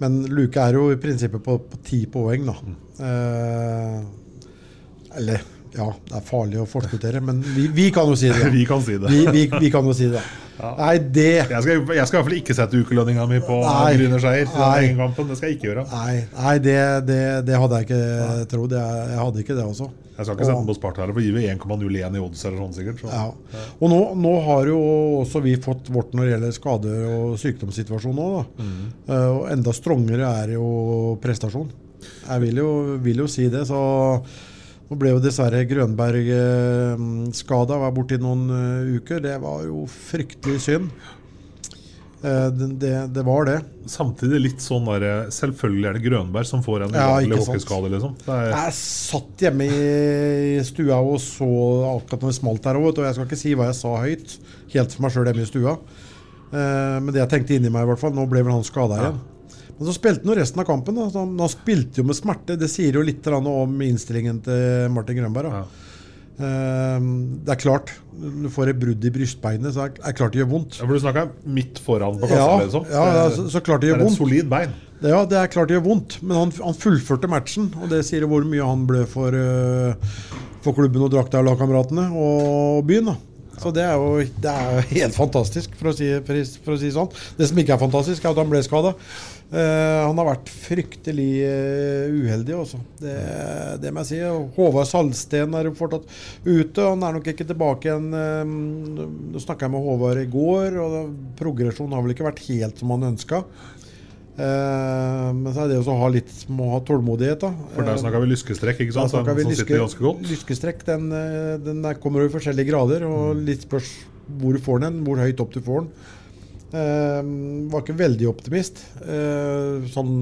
men luka er jo i prinsippet på på ti poeng, da. Eh, eller ja, det er farlig å forskuttere, men vi, vi kan jo si det. Vi kan si det. Vi, vi, kan jo si det. Nei, det Jeg skal, jeg skal i hvert fall ikke sette ukelønninga mi på Nei. Grüner seier. til Nei. den egenkampen. Det skal jeg ikke gjøre. Nei, nei det, det, det hadde jeg ikke trodd. Jeg, jeg hadde ikke det også. Jeg skal ikke sette den på Sparta heller, for gir vi 1,01 i odds eller sånn sikkert. Så. Ja. Og nå, nå har jo også vi fått vårt når det gjelder skader og sykdomssituasjon òg. Mm. Uh, og enda strongere er jo prestasjon. Jeg vil jo, vil jo si det. Så nå ble jo dessverre Grønberg eh, skada, var borte i noen eh, uker. Det var jo fryktelig synd. Eh, det, det, det var det. Samtidig litt sånn der Selvfølgelig er det Grønberg som får en Ja, hockeyskade, liksom. Er, Jeg satt hjemme i stua og så akkurat når det smalt her òg, og jeg skal ikke si hva jeg sa høyt, helt for meg sjøl hjemme i stua. Eh, men det jeg tenkte inni meg, i hvert fall, nå ble vel han skada igjen. Men så spilte han jo resten av kampen. Da. Han, han spilte jo med smerte. Det sier jo litt om innstillingen til Martin Grønberg. Ja. Uh, det er klart, du får et brudd i brystbeinet, så er det er klart det gjør vondt. Ja, for du snakka midt foran på kassa, Ja, liksom. ja, ja, så, så klart det gjør er et vondt. solid bein. Det, ja, det er klart det gjør vondt, men han, han fullførte matchen. Og det sier jo hvor mye han ble for, uh, for klubben og drakta og lagkameratene og byen. da. Så det er jo det er jo helt fantastisk, for å, si, for, for å si sånn. Det som ikke er fantastisk, er at han ble skada. Han har vært fryktelig øh, uheldig, også. Det, det må jeg si. Håvard Salsten er fortsatt ute. Han er nok ikke tilbake igjen. øh, Nå snakka jeg med Håvard i går, og progresjonen har vel ikke vært helt som han ønska. Eh, men så er det å ha litt må ha tålmodighet. da For der Eh, snakka vi lyskestrekk, ikke sant? snakker vi lyske, lyskestrekk. Den, eh, den kommer i forskjellige grader, og litt spørs hvor du får den, hvor høyt opp du får den. Eh, var ikke veldig optimist. Uh, sånn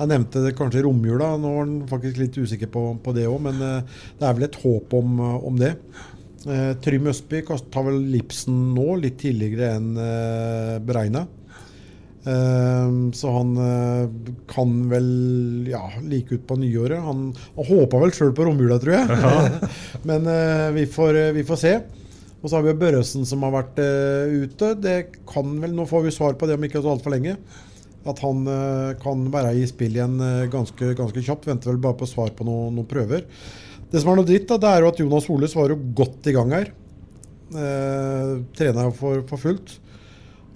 Jeg nevnte det kanskje romjula. Nå var han faktisk litt usikker på, på det òg, men uh, det er vel et håp om, eh, om det. Eh, Trym Østby tar vel Lipsen nå, litt tidligere enn beregna. Ehm, så han kan vel ja, like ut på nyåret. Han, han håpa vel sjøl på romjula, tror jeg. Men eh, vi, får, vi får se. Og så har vi jo Børresen som har vært uh, ute. Det kan vel, Nå får vi svar på det om ikke så altfor lenge. At han uh, kan være i spill igjen uh, ganske, ganske kjapt. Venter vel bare på svar på noen, noen prøver. Det som er noe dritt, da, det er jo at Jonas Holes var jo godt i gang her. Uh, Trener jo for, for fullt.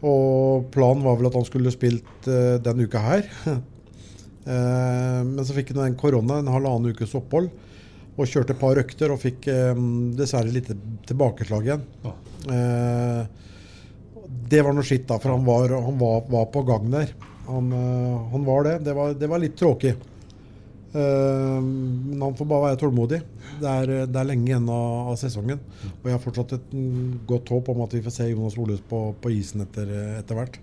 Og planen var vel at han skulle spilt uh, den uka her. Men så fikk han en korona, en halvannen ukes opphold. Og kjørte et par økter og fikk eh, dessverre litt tilbakeslag igjen. Eh, det var noe skitt, da, for han var, han var, var på gang der. Han, eh, han var det. Det var, det var litt tråkig. Eh, men han får bare være tålmodig. Det er, det er lenge igjen av, av sesongen. Og jeg har fortsatt et mm, godt håp om at vi får se Jonas Oløs på, på isen etter, etter hvert.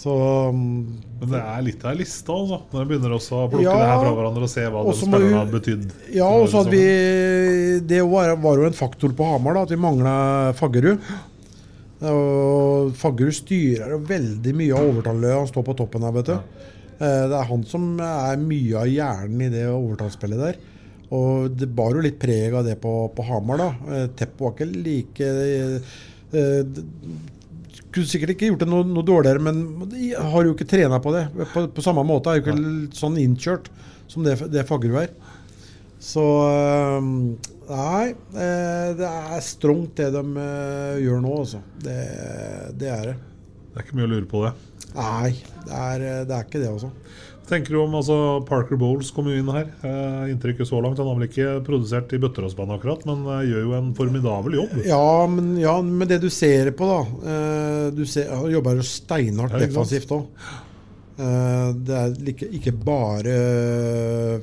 Så mm, Men det er litt av ei liste, altså. Når en begynner også å plukke Ja, det her fra hverandre og se hva de og spillerne har betydd. Ja, og så hadde vi Det var, var jo en faktor på Hamar, da, at vi mangla Faggerud. Og Faggerud styrer veldig mye av overtallet. Han står på toppen her, vet du. Ja. Det er han som er mye av hjernen i det overtallsspillet der. Og det bar jo litt preg av det på, på Hamar, da. Eh, Teppo var ikke like eh, Kunne sikkert ikke gjort det noe, noe dårligere, men de har jo ikke trena på det. På, på samme måte er jo ikke sånn innkjørt som det, det Faggerud er. Så Nei, eh, det er strongt det de eh, gjør nå, altså. Det, det er det. Det er ikke mye å lure på det. Nei, det er, eh, det er ikke det, altså. Tenker du om altså, Parker Bowles kom jo inn her? Eh, inntrykket så langt. Han har vel ikke produsert i bøtter og spann akkurat, men eh, gjør jo en formidabel jobb. Ja, men, ja, men det du ser på, da eh, du ser, Han jobber jo steinhardt defensivt òg. det er ikke, ikke bare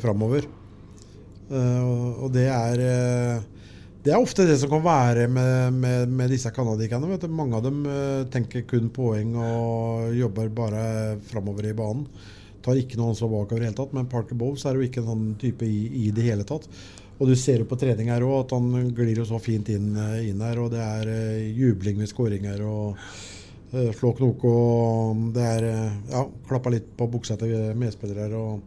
framover. Eh, og- det er eh, Det er ofte det som kan være med, med, med disse canadierne. Mange av dem eh, tenker kun poeng og jobber bare framover i banen. Tar ikke noe ansvar bakover i det hele tatt. Men Parker Bowles er jo ikke en sånn type i, i det hele tatt. Og du ser jo på trening her òg at han glir jo så fint inn, eh, inn her. Og det er uh, jubling ved skåringer og slå knok og det er eh, Ja, klappa litt på buksa til medspillere. og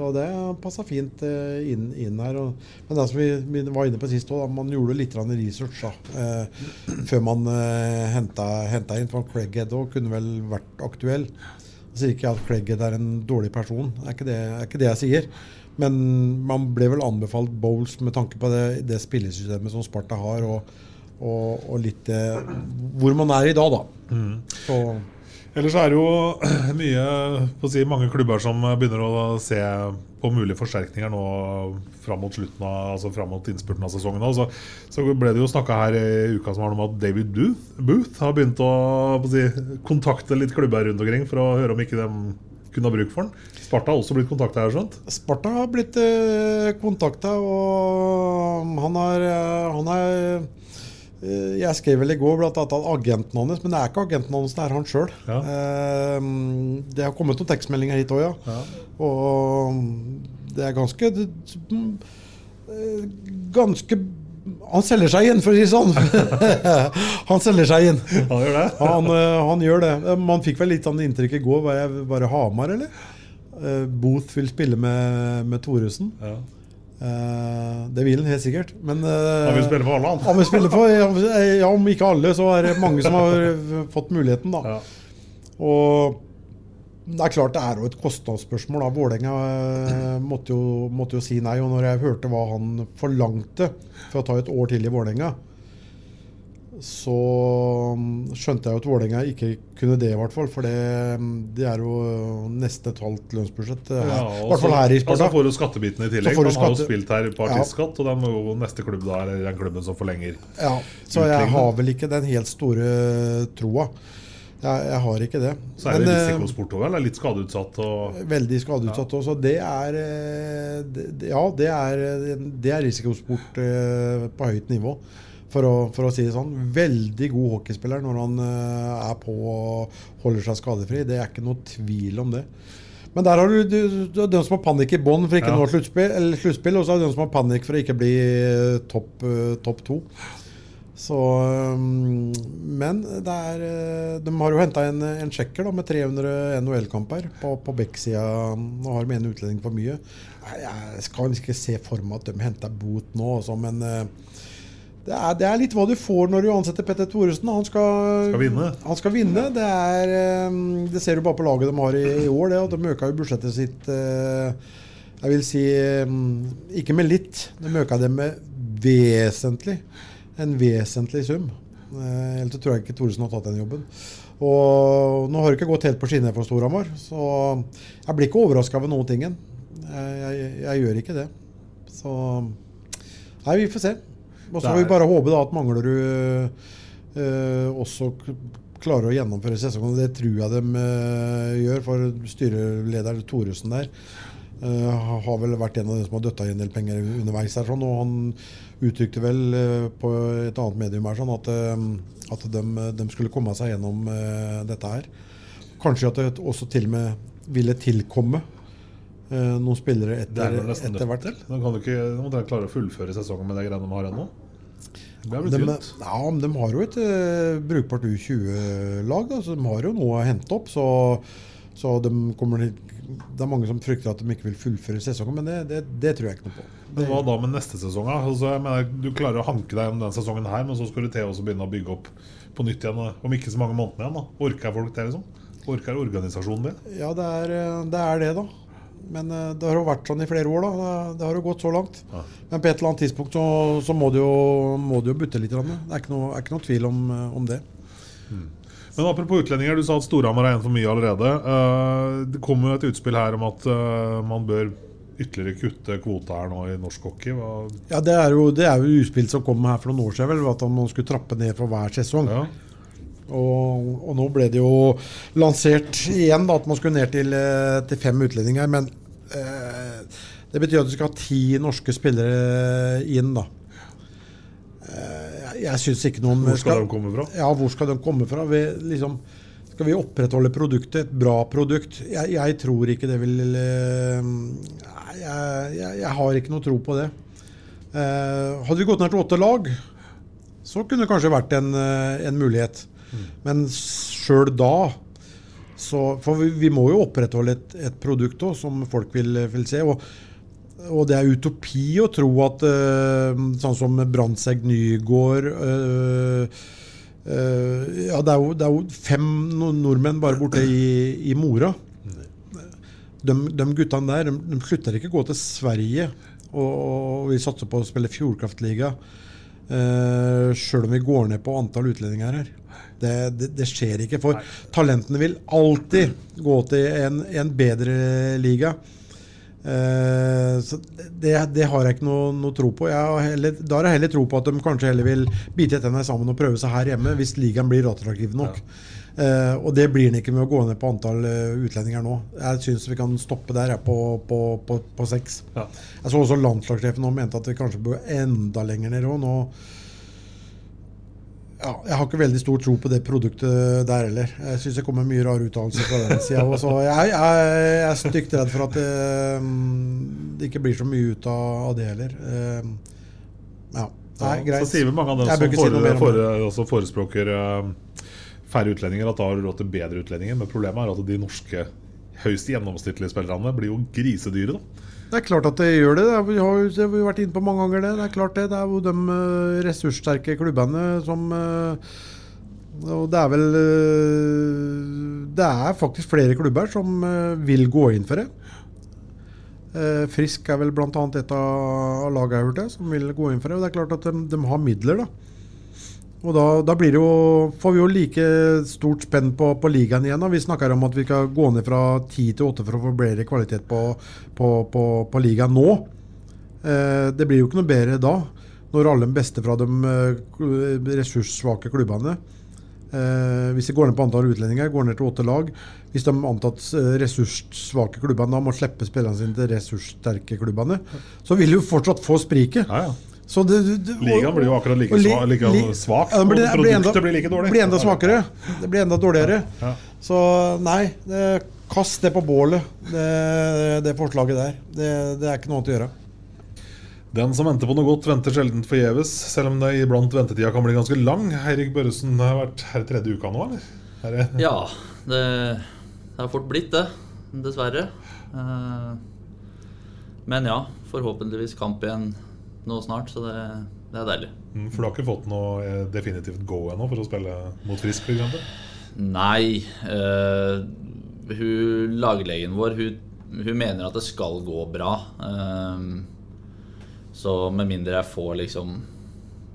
så det passa fint eh, inn, inn her. Og, men det som vi var inne på sist òg, man gjorde litt research da, eh, før man eh, henta, henta inn. For Craighead òg kunne vel vært aktuell. Jeg sier ikke at Craighead er en dårlig person, det er ikke det, er ikke det jeg sier. Men man ble vel anbefalt Bowles med tanke på det, det spillesystemet som Sparta har, og, og, og litt eh, hvor man er i dag, da. Så Ellers er det jo mye si, mange klubber som begynner å se på mulige forsterkninger nå fram mot slutten av, altså fram mot innspurten av sesongen. Så, så ble det jo snakka her i uka som var om at David Booth, har begynt å, å si, kontakte litt klubber rundt omkring for å høre om ikke de kunne ha bruk for den. Sparta har også blitt kontakta, har? Sparta har blitt eh, kontakta, og han har, eh, han er eh, Jeg skrev vel i går blant annet agenten hans, men det er ikke agenten hans, det er han sjøl. Ja. det har kommet noen tekstmeldinger hit òg, ja. Og det er ganske eh, Ganske han selger seg inn, for å si det sånn. han selger seg inn. Han gjør det? Han, eh, han gjør det. Man fikk vel litt sånn inntrykk i går. Var jeg bare Hamar, eller? Eh, Booth vil spille med, med Thoresen. Eh, det vil han helt sikkert. Men eh, Han vil spille for alle, han. Han vil spille for, ja, om ikke alle, så er det mange som har fått muligheten, da. Og det er klart det er jo et kostnadsspørsmål. da. Vålerenga eh, måtte, måtte jo si nei. Og når jeg hørte hva han forlangte for å ta et år til i Vålerenga, så mm, skjønte jeg jo at Vålerenga ikke kunne det, i hvert fall. For det, det er jo nesten et halvt lønnsbudsjett. eh, Ja, I hvert fall her i Og så Sparta. får du skattebiten i tillegg. Man skatte... har jo spilt her partiskatt, Ja. og da må jo neste klubb da er den klubben som forlenger. Ja, så jeg har vel ikke den helt store troa. Jeg, jeg har ikke det. Så er det Men, eh, risikosport òg, vel? Er Litt skadeutsatt og Veldig skadeutsatt også. Det er eh, det, Ja, det er, eh, det er risikosport eh, på høyt nivå. For å, for å si det sånn. Veldig god hockeyspiller når han eh, er på og holder seg skadefri. Det er ikke noe tvil om det. Men der har du, du, den som har panikk i bånn for ikke Ja. å nå sluttspill, og så har du den som har panikk for å ikke bli eh, topp eh, topp to. Så, men det er, de har jo henta en, en sjekker da, med 300 NHL-kamper på, på Beck-sida. Nå har de en utlending for mye. Jeg skal ikke se for meg at de henter bot nå, også, men eh, det er, det er litt hva du får når du ansetter Petter Thoresen. Han skal, Skal vinne. Han skal vinne. Det, er, eh, det ser du bare på laget de har i, i år. Det, de øka jo budsjettet sitt eh, Jeg vil si eh, ikke med litt. De øka det med vesentlig. En vesentlig sum. Eh, Ellers tror jeg ikke Thoresen har tatt den jobben. Og nå har det ikke gått helt på skinner for Storhamar, så jeg blir ikke overraska over noen ting. Jeg, jeg, jeg gjør ikke det. Så Nei, vi får se. Og så får vi bare håpe da at Manglerud eh, også klarer å gjennomføre sesongen. Det tror jeg de eh, gjør, for styreleder Thoresen der eh, har vel vært en av de som har døtta i en del penger underveis. her sånn, og Han uttrykte vel eh, på et annet medium her sånn at, eh, at de, de skulle komme seg gjennom eh, dette her. Kanskje at det også til og med ville tilkomme noen spillere er etter, etter hvert. Nå kan du ikke, nå må dere klare å fullføre sesongen med det greiene de har ennå. Det De, ja, men de har jo et eh, brukbart U20-lag, så de har jo noe å hente opp. Så, så de kommer, det er mange som frykter at de ikke vil fullføre sesongen, men det, det, det tror jeg ikke noe på. Men hva da med neste sesong? Altså, mener, du klarer å hanke deg gjennom den sesongen her, men så skal du til å begynne å bygge opp på nytt igjen om ikke så mange måneder igjen. da Orker folk det, liksom? Orker organisasjonen det? Ja, det er eh, det, er det da. Men eh, det har jo vært sånn i flere år, da. Det, har jo gått så langt. Ja. Men på et eller annet tidspunkt så, så må, det jo, må det jo butte litt. Det er ikke noe, er ikke noe tvil om, eh, om det. Men apropos utlendinger, du sa at Storhamar er en for mye allerede. Eh, det kom jo et utspill her om at man bør ytterligere kutte kvota her nå i norsk hockey. Hva, Ja, Det er jo, det er jo utspill som kom her for noen år siden, vel, at man skulle trappe ned for hver sesong. ja. Og, og nå ble det jo lansert igjen da, at man skulle ned til, eh, til fem utlendinger. Men eh, det betyr at du skal ha ti norske spillere inn, da. Eh, jeg synes syns ikke noen Hvor skal de komme fra? Ja, hvor skal de komme fra? Vi, liksom, skal vi opprettholde produktet, et bra produkt? Jeg, jeg tror ikke det vil eh, jeg, jeg, jeg har ikke noe tro på det. Eh, hadde vi gått ned til åtte lag, så kunne det kanskje vært en, en mulighet. Men sjøl da så, For vi, vi må jo opprettholde et, et produkt også, som folk vil, vil se. Og, og det er utopi å tro at uh, sånn som Brandtzæg Nygård uh, uh, Ja, det er, jo, det er jo fem nordmenn bare borte i, i Mora. De, de guttene der de, de slutter ikke å gå til Sverige og, og vi satser på å spille Fjordkraftliga. Uh, Sjøl om vi går ned på antall utlendinger her. Det, det, det skjer ikke. For talentene vil alltid gå til en, en bedre liga. Uh, så det, det har jeg ikke noe, noe tro på. Har heller, da har jeg heller tro på at de kanskje heller vil bite tennene sammen og prøve seg her hjemme, hvis ligaen blir attraktiv nok. Eh, og det blir den ikke med å gå ned på antall eh, utlendinger nå. Jeg syns vi kan stoppe der jeg, på, på, på, på seks. Ja. Jeg så også landslagssjefen nå mente at vi kanskje bør enda lenger ned òg. Nå ja, jeg har ikke veldig stor tro på det produktet der heller. Jeg syns det kommer mye rare uttalelser fra den sida. Så jeg, jeg, jeg er stygt redd for at det, mm, det ikke blir så mye ut av, det heller. Eh, Ja, nei, er greit. Så sier vi mange av dem som si fore, fore, også forespråker eh, færre utlendinger, at da har du råd til bedre utlendinger. Men problemet er at de norske høyst gjennomsnittlige spillerne blir jo grisedyre. da Det er klart at det gjør det. Vi har det har vi vært inne på mange ganger. Det Det er klart det. Det er jo de eh, ressurssterke klubbene som eh, Og det er vel eh, Det er faktisk flere klubber som vil gå inn for det. Frisk er vel bl.a. et av lagene jeg har hørt det, som vil gå inn for det. Og det er klart at de, de har midler, da. Og da, da jo, får vi jo like stort spenn på, på ligaen igjen. Da. Vi snakker om at vi skal gå ned fra 10 til 8 for å få bedre kvalitet på, på, på, på ligaen nå. Eh, det blir jo ikke noe bedre da, når alle de beste fra de eh, ressurssvake klubbene eh, Hvis de går ned på antall utlendinger, går ned til åtte lag. Hvis de antatt eh, ressurssvake klubbene da må slippe spillerne sine til ressurssterke klubbene, så vil du fortsatt få spriket. Ja, ja. Så det, det, Ligaen blir jo akkurat like li- sva- like li- svak, Ja, blir, og produktet blir enda, blir like dårlig. blir enda svakere. Det blir enda dårligere. Ja. Så nei, det, kast det på bålet, det, det forslaget der. Det, det er ikke noe annet å gjøre. Den som venter på noe godt, venter sjelden forgjeves. Selv om det iblant ventetida kan bli ganske lang. Eirik Børresen har vært her tredje uka nå, eller? Er? Ja, det, det har fort blitt det. Dessverre. Eh, Men ja, forhåpentligvis kamp igjen nå snart, så det, det er deilig. Mm, For du har ikke fått noe eh, definitivt go ennå for å spille mot Frisk, f.eks.? Nei. eh, hun, laglegen vår hun, hun mener at det skal gå bra. Eh, så med mindre jeg får liksom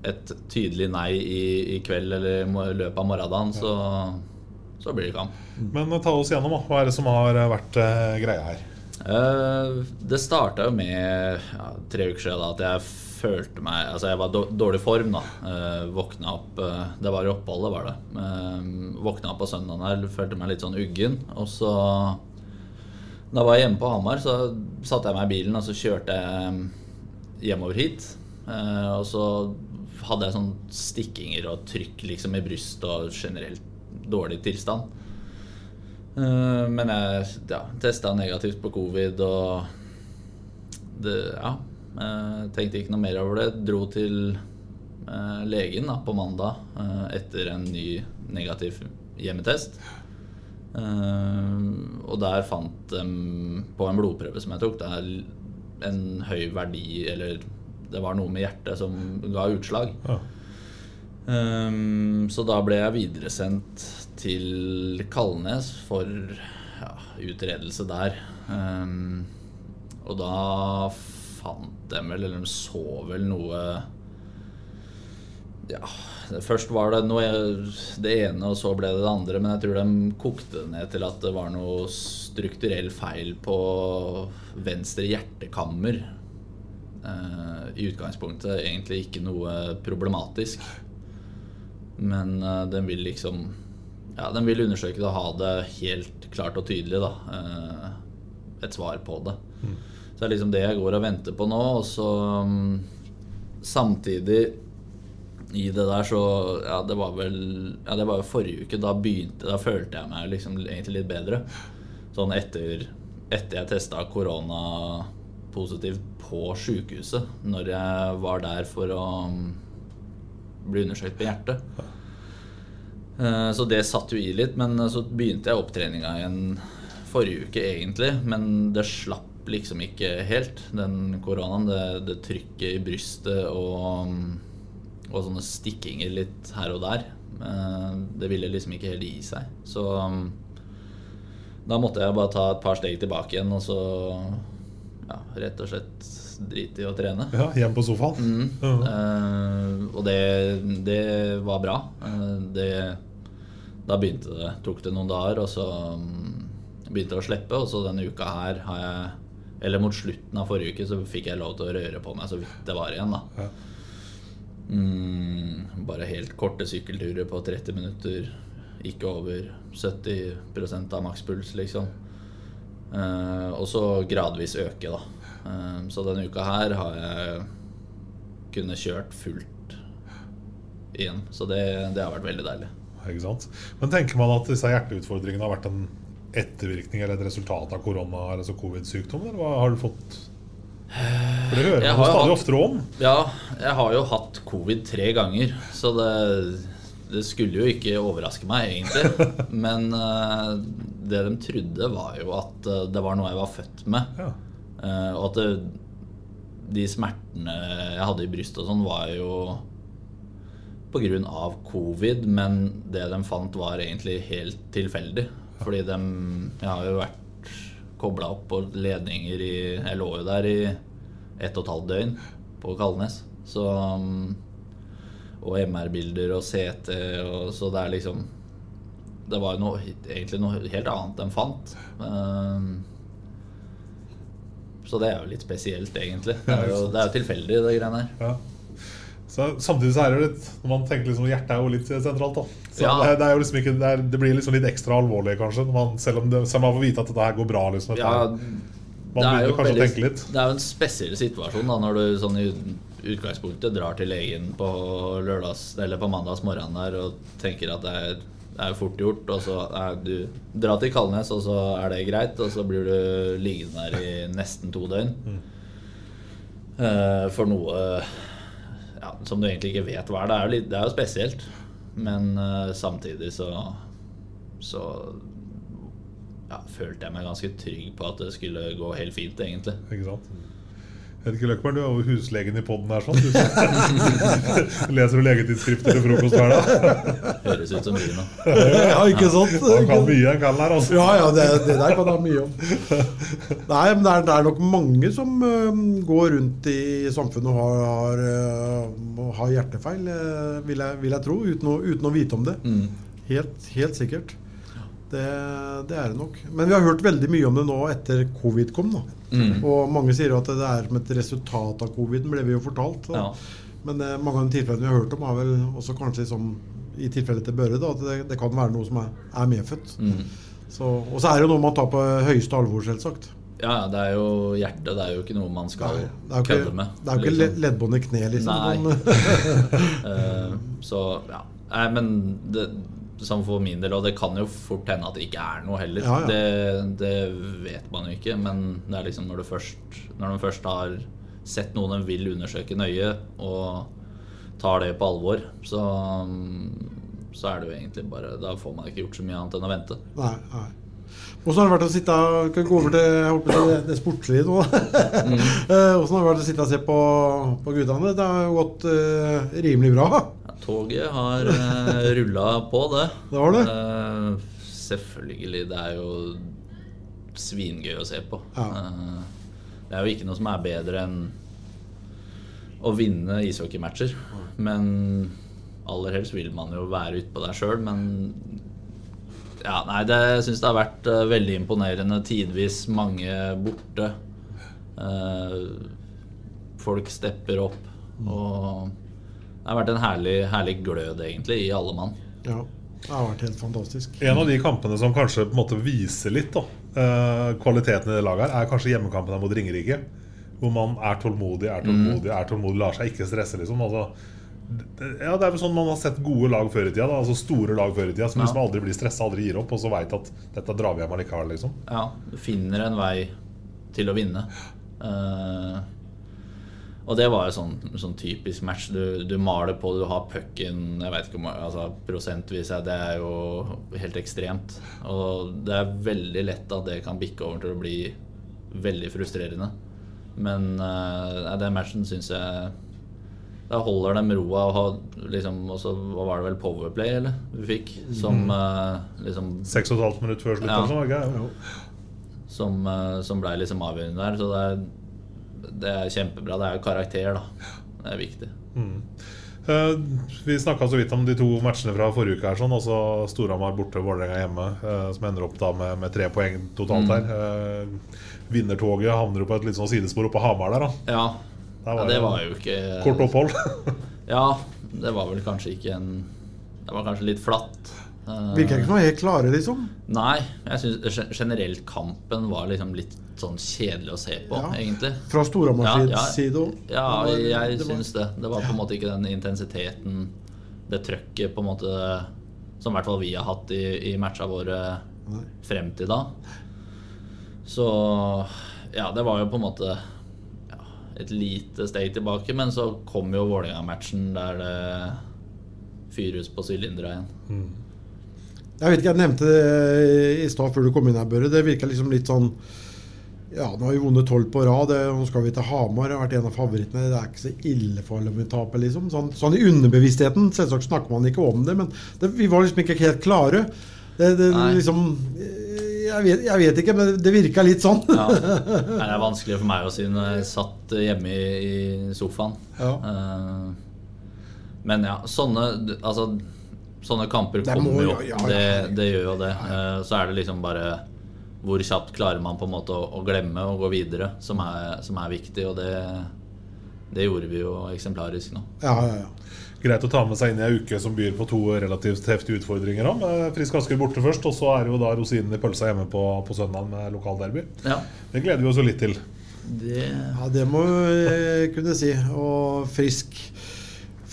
et tydelig nei i, i kveld eller i løpet av morgendagen, så, så blir det kamp. Men ta oss gjennom, da. Hva er det som har vært greia her? Eh, det starta jo med ja, tre uker siden da, at jeg følte meg Altså, jeg var i dårlig form, da. Uh, våkna opp uh, Det var i oppholdet, var det. Våkna opp på søndagen her, følte meg litt sånn uggen. Og så Da var jeg hjemme på Hamar, så satte jeg meg i bilen, og så kjørte jeg hjemover hit. og så hadde jeg sånn stikkinger og trykk liksom i brystet og generelt dårlig tilstand. Men jeg ja, testa negativt på covid og det, ja, Uh, tenkte ikke noe mer over det. Dro til uh, legen da, på mandag etter en ny negativ hjemmetest. og der fant de på en blodprøve som jeg tok, det er en høy verdi Eller det var noe med hjertet som ga utslag. Ja. Så da ble jeg videresendt til Kalnes for ja, utredelse der. Um, og da fant de vel, eller de så vel noe Ja, først var det noe det ene, og så ble det det andre. Men jeg tror de kokte det ned til at det var noe strukturell feil på venstre hjertekammer. Uh, I utgangspunktet egentlig ikke noe problematisk. Men uh, den vil liksom Ja, den vil undersøke det og ha det helt klart og tydelig, da. Uh, et svar på det. Mm. Så det er liksom det jeg går og venter på nå. Og så um, samtidig i det der så Ja, det var vel Ja, det var jo forrige uke. Da begynte Da følte jeg meg liksom egentlig litt bedre. Sånn etter, etter jeg testa korona positivt på sjukehuset. Når jeg var der for å um, bli undersøkt på hjertet. Eh, så det satt jo i litt. Men så begynte jeg opptreninga igjen forrige uke, egentlig. Men det slapp liksom ikke helt, den koronaen. Det, det trykket i brystet og, og, sånne stikkinger litt her og der. Eh, det ville liksom ikke helt gi seg. Så da måtte jeg bare ta et par steg tilbake igjen og så ja, rett og slett drite i å trene. Ja, Hjem på sofaen? Mm. Uh -huh. uh, og det, det, var bra. Uh, det, da begynte det. Tok det noen dager, og så um, begynte det å slippe. Og så denne uka her har jeg eller mot slutten av forrige uke så fikk jeg lov til å røre på meg så vidt det var igjen. da mm, Bare helt korte sykkelturer på 30 minutter. Ikke over 70% av makspuls, liksom. Uh, og så gradvis øke, da. Uh, så denne uka her har jeg kunnet kjørt fullt igjen. Så det, det har vært veldig deilig. Ikke sant? Men tenker man at disse hjerteutfordringene har vært en ettervirkning eller et resultat av korona eller altså covid-sykdom? Eller hva har du fått For det hører man stadig oftere om. Ja, jeg har jo hatt covid tre ganger, så det, det skulle jo ikke overraske meg, egentlig. Men uh, det de trodde, var jo at uh, det var noe jeg var født med. Ja. Uh, og at det, de smertene jeg hadde i brystet og sånn, var jo pga. covid, men det de fant, var egentlig helt tilfeldig. Fordi de Jeg har jo vært kobla opp på ledninger i Jeg lå jo der i ett og et halvt døgn på Kalnes. Så Og MR-bilder og CT og Så det er liksom Det var jo noe, egentlig noe helt annet de fant. Um, så det er jo litt spesielt, egentlig. Det er jo, det er jo tilfeldig, det greiene her. Ja. Så, samtidig så er det jo litt Når man tenker liksom Hjertet er jo litt sentralt. da Så ja. det, det, er jo liksom ikke det, er, det, blir liksom litt ekstra alvorlig, kanskje. Man, selv om det, selv man får vite at dette her går bra. Liksom, ja, man begynner kanskje veldig, å tenke litt. Det er jo en spesiell situasjon da når du sånn i utgangspunktet drar til legen på lørdags Eller på mandags morgen der og tenker at det er, det er fort gjort. Og så er du drar til Kalnes, og så er det greit. Og så blir du liggende der i nesten to døgn. Mm. Uh, for noe ja, som du egentlig ikke vet hva er. Det er jo, litt, det er jo spesielt. Men uh, samtidig så så ja, følte jeg meg ganske trygg på at det skulle gå helt fint, egentlig. Ikke sant? Hedvig Løkberg, du er jo huslegen i poden her. sånn Leser du legetidsskrifter til frokost hver dag? Høres ut som mye nå. Ja, ikke sant? Han kan mye, han kan her, altså. Ja, ja, det, det der kan han mye om. Nei, men det er, det er nok mange som uh, går rundt i samfunnet og har, har, uh, har hjertefeil, uh, vil, jeg, vil, jeg, tro, uten å, uten å, vite om det. Mm. Helt, helt sikkert. Det, det er det nok. Men vi har hørt veldig mye om det nå etter covid kom. da. Mm. Og mange sier jo at det er som et resultat av covid, ble vi jo fortalt. Ja. Men eh, mange av de tilfellene vi har hørt om, er vel også kanskje som i tilfellet til Børre, da, at det, det kan være noe som er, er medfødt. Mm. Så, og så er det jo noe man tar på høyeste alvor, selvsagt. Ja, det er jo hjertet. Det er jo ikke noe man skal Nei, kødde ikke, med. det er jo ikke liksom. leddbånd i kne, liksom. Nei. men- Eh, så ja. Nei, men det, som for min del, og det kan jo fort hende at det ikke er noe heller. Ja, ja. Det, det vet man jo ikke, men det er liksom når du først Når de først har sett noen en vil undersøke nøye, og tar det på alvor, så, så er det jo egentlig bare Da får man ikke gjort så mye annet enn å vente. Nei, nei. Åssen har det vært å sitte Kan gå over til jeg håper det, det sportslige nå? Åssen mm. har det vært å sitte og se på, på guttene? Det har gått uh, rimelig bra. Toget har uh, rulla på, det. Det har det. Uh, selvfølgelig. Det er jo svingøy å se på. Ja. Uh, det er jo ikke noe som er bedre enn å vinne ishockeymatcher. Men aller helst vil man jo være utpå der sjøl, men ja, nei, det, jeg syns det har vært uh, veldig imponerende. Tidvis mange borte. Uh, folk stepper opp. Og det har vært en herlig, herlig glød, egentlig, i alle mann. Ja, det har vært helt fantastisk. En av de kampene som kanskje på en måte viser litt da, eh, kvaliteten i det laget, her er kanskje hjemmekampen mot Ringerike. Hvor man er tålmodig, er tålmodig, er tålmodig, lar seg ikke stresse. liksom altså, ja, det er vel sånn Man har sett gode lag før i tida. Da, altså Store lag før i tida som Ja. liksom aldri blir stressa, aldri gir opp, og så veit at dette drar vi hjem allikevel. liksom Ja, du finner en vei til å vinne. Eh, og det var jo sånn, sånn typisk match. Du, du maler på, du har pucken Jeg vet ikke om altså, prosentvis er Det er jo helt ekstremt. Og det er veldig lett at det kan bikke over til å bli veldig frustrerende. Men uh, den matchen syns jeg Da holder dem roa og har liksom Og så var det vel Powerplay, eller? Vi fikk. Som uh, liksom Seks og et halvt minutt før slutt. Ja. sånn, var som, uh, som ble liksom avgjørende der. Så det er, det er kjempebra. Det er jo karakter, da. Det er viktig. Eh, vi snakka så vidt om de to matchene fra forrige uke. her sånn, altså Storhamar borte, Vålerenga hjemme. eh, som ender opp da med, med tre poeng totalt Mm. her. Eh, vinnertoget havner jo på et litt sånn sidespor oppe på Hamar der. da Ja, Der ja det var jo ikke Kort opphold. Ja, det var vel kanskje ikke en Det var kanskje litt flatt. Eh, Virker ikke som helt klare, liksom. Nei, jeg synes generelt kampen var liksom litt sånn kjedelig å se på, Ja. egentlig. Fra Storhamars Ja, ja. side òg. Ja, Det jeg det var- syns det. Det var på en måte ikke den intensiteten, det trøkket, på en måte som i hvert fall vi har hatt i, i matcha våre frem til da. Så ja, det var jo på en måte ja, et lite steg tilbake, men så kom jo Vålerenga-matchen der det fyres på sylindere igjen. Jeg vet ikke, jeg nevnte det i stad før du kom inn her, Børre. Det virka liksom litt sånn Ja, nå har vi vunnet tolv på rad. Nå skal vi til Hamar. Har vært en av favorittene. Det er ikke så ille for om vi taper, liksom. Sånn, sånn i underbevisstheten. Selvsagt snakker man ikke om det, men det, vi var liksom ikke helt klare. Det, det liksom jeg vet, jeg vet ikke, men det virka litt sånn. Ja. Det er vanskelig for meg å si når jeg satt hjemme i, i sofaen. Ja. Eh, men ja, sånne Altså, sånne kamper kommer jo. ja, ja, ja. Det, det gjør jo det. Eh, så er det liksom bare hvor kjapt klarer man på en måte å, å glemme og gå videre, som er, som er viktig. Og det, det gjorde vi jo eksemplarisk nå. Ja, ja, ja. Greit å ta med seg inn i ei uke som byr på to relativt heftige utfordringer. med Frisk Asker borte først, og så er det jo da rosinen i pølsa hjemme på, på søndag med lokalderby. Ja. Det gleder vi oss jo litt til. Det Ja, det må jeg kunne si. Og frisk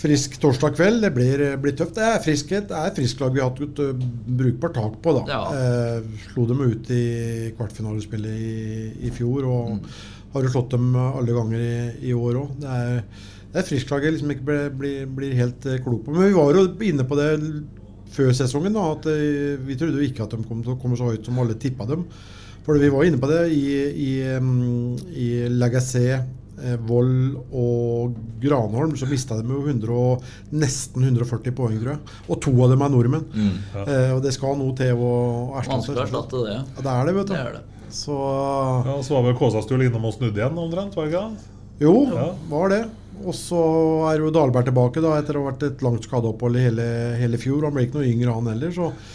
Frisk torsdag kveld, det blir, blir tøft. Det er friskhet, det er et lag vi har hatt et uh, brukbart tak på. da. Ja. Eh, slo dem ut i kvartfinalespillet i, i fjor, og Mm. har jo slått dem alle ganger i, i år òg. Det er, det er et friskt lag jeg liksom ikke blir, blir, blir helt eh, klok på. Men vi var jo inne på det før sesongen, da, at eh, vi trodde jo ikke at de kom til å komme så høyt som alle tippa dem. For vi var inne på det i, i, um, i Lagacé, eh, Vold og Granholm. Så mista de jo 100 og, nesten 140 poeng, tror jeg. Og to av dem er nordmenn. Mm. Eh, og det skal noe til å erstatte Vanskelig å erstatte det. Ja, det er det, vet du. Det er det. Så Ja, Så var vel Kåsastul innom og snudde igjen omtrent? var det ikke? Jo, Ja. var det. Og så er jo Dahlberg tilbake da etter å ha vært et langt skadeopphold i hele, hele fjor. Han ble ikke noe yngre, han heller. Så Eh,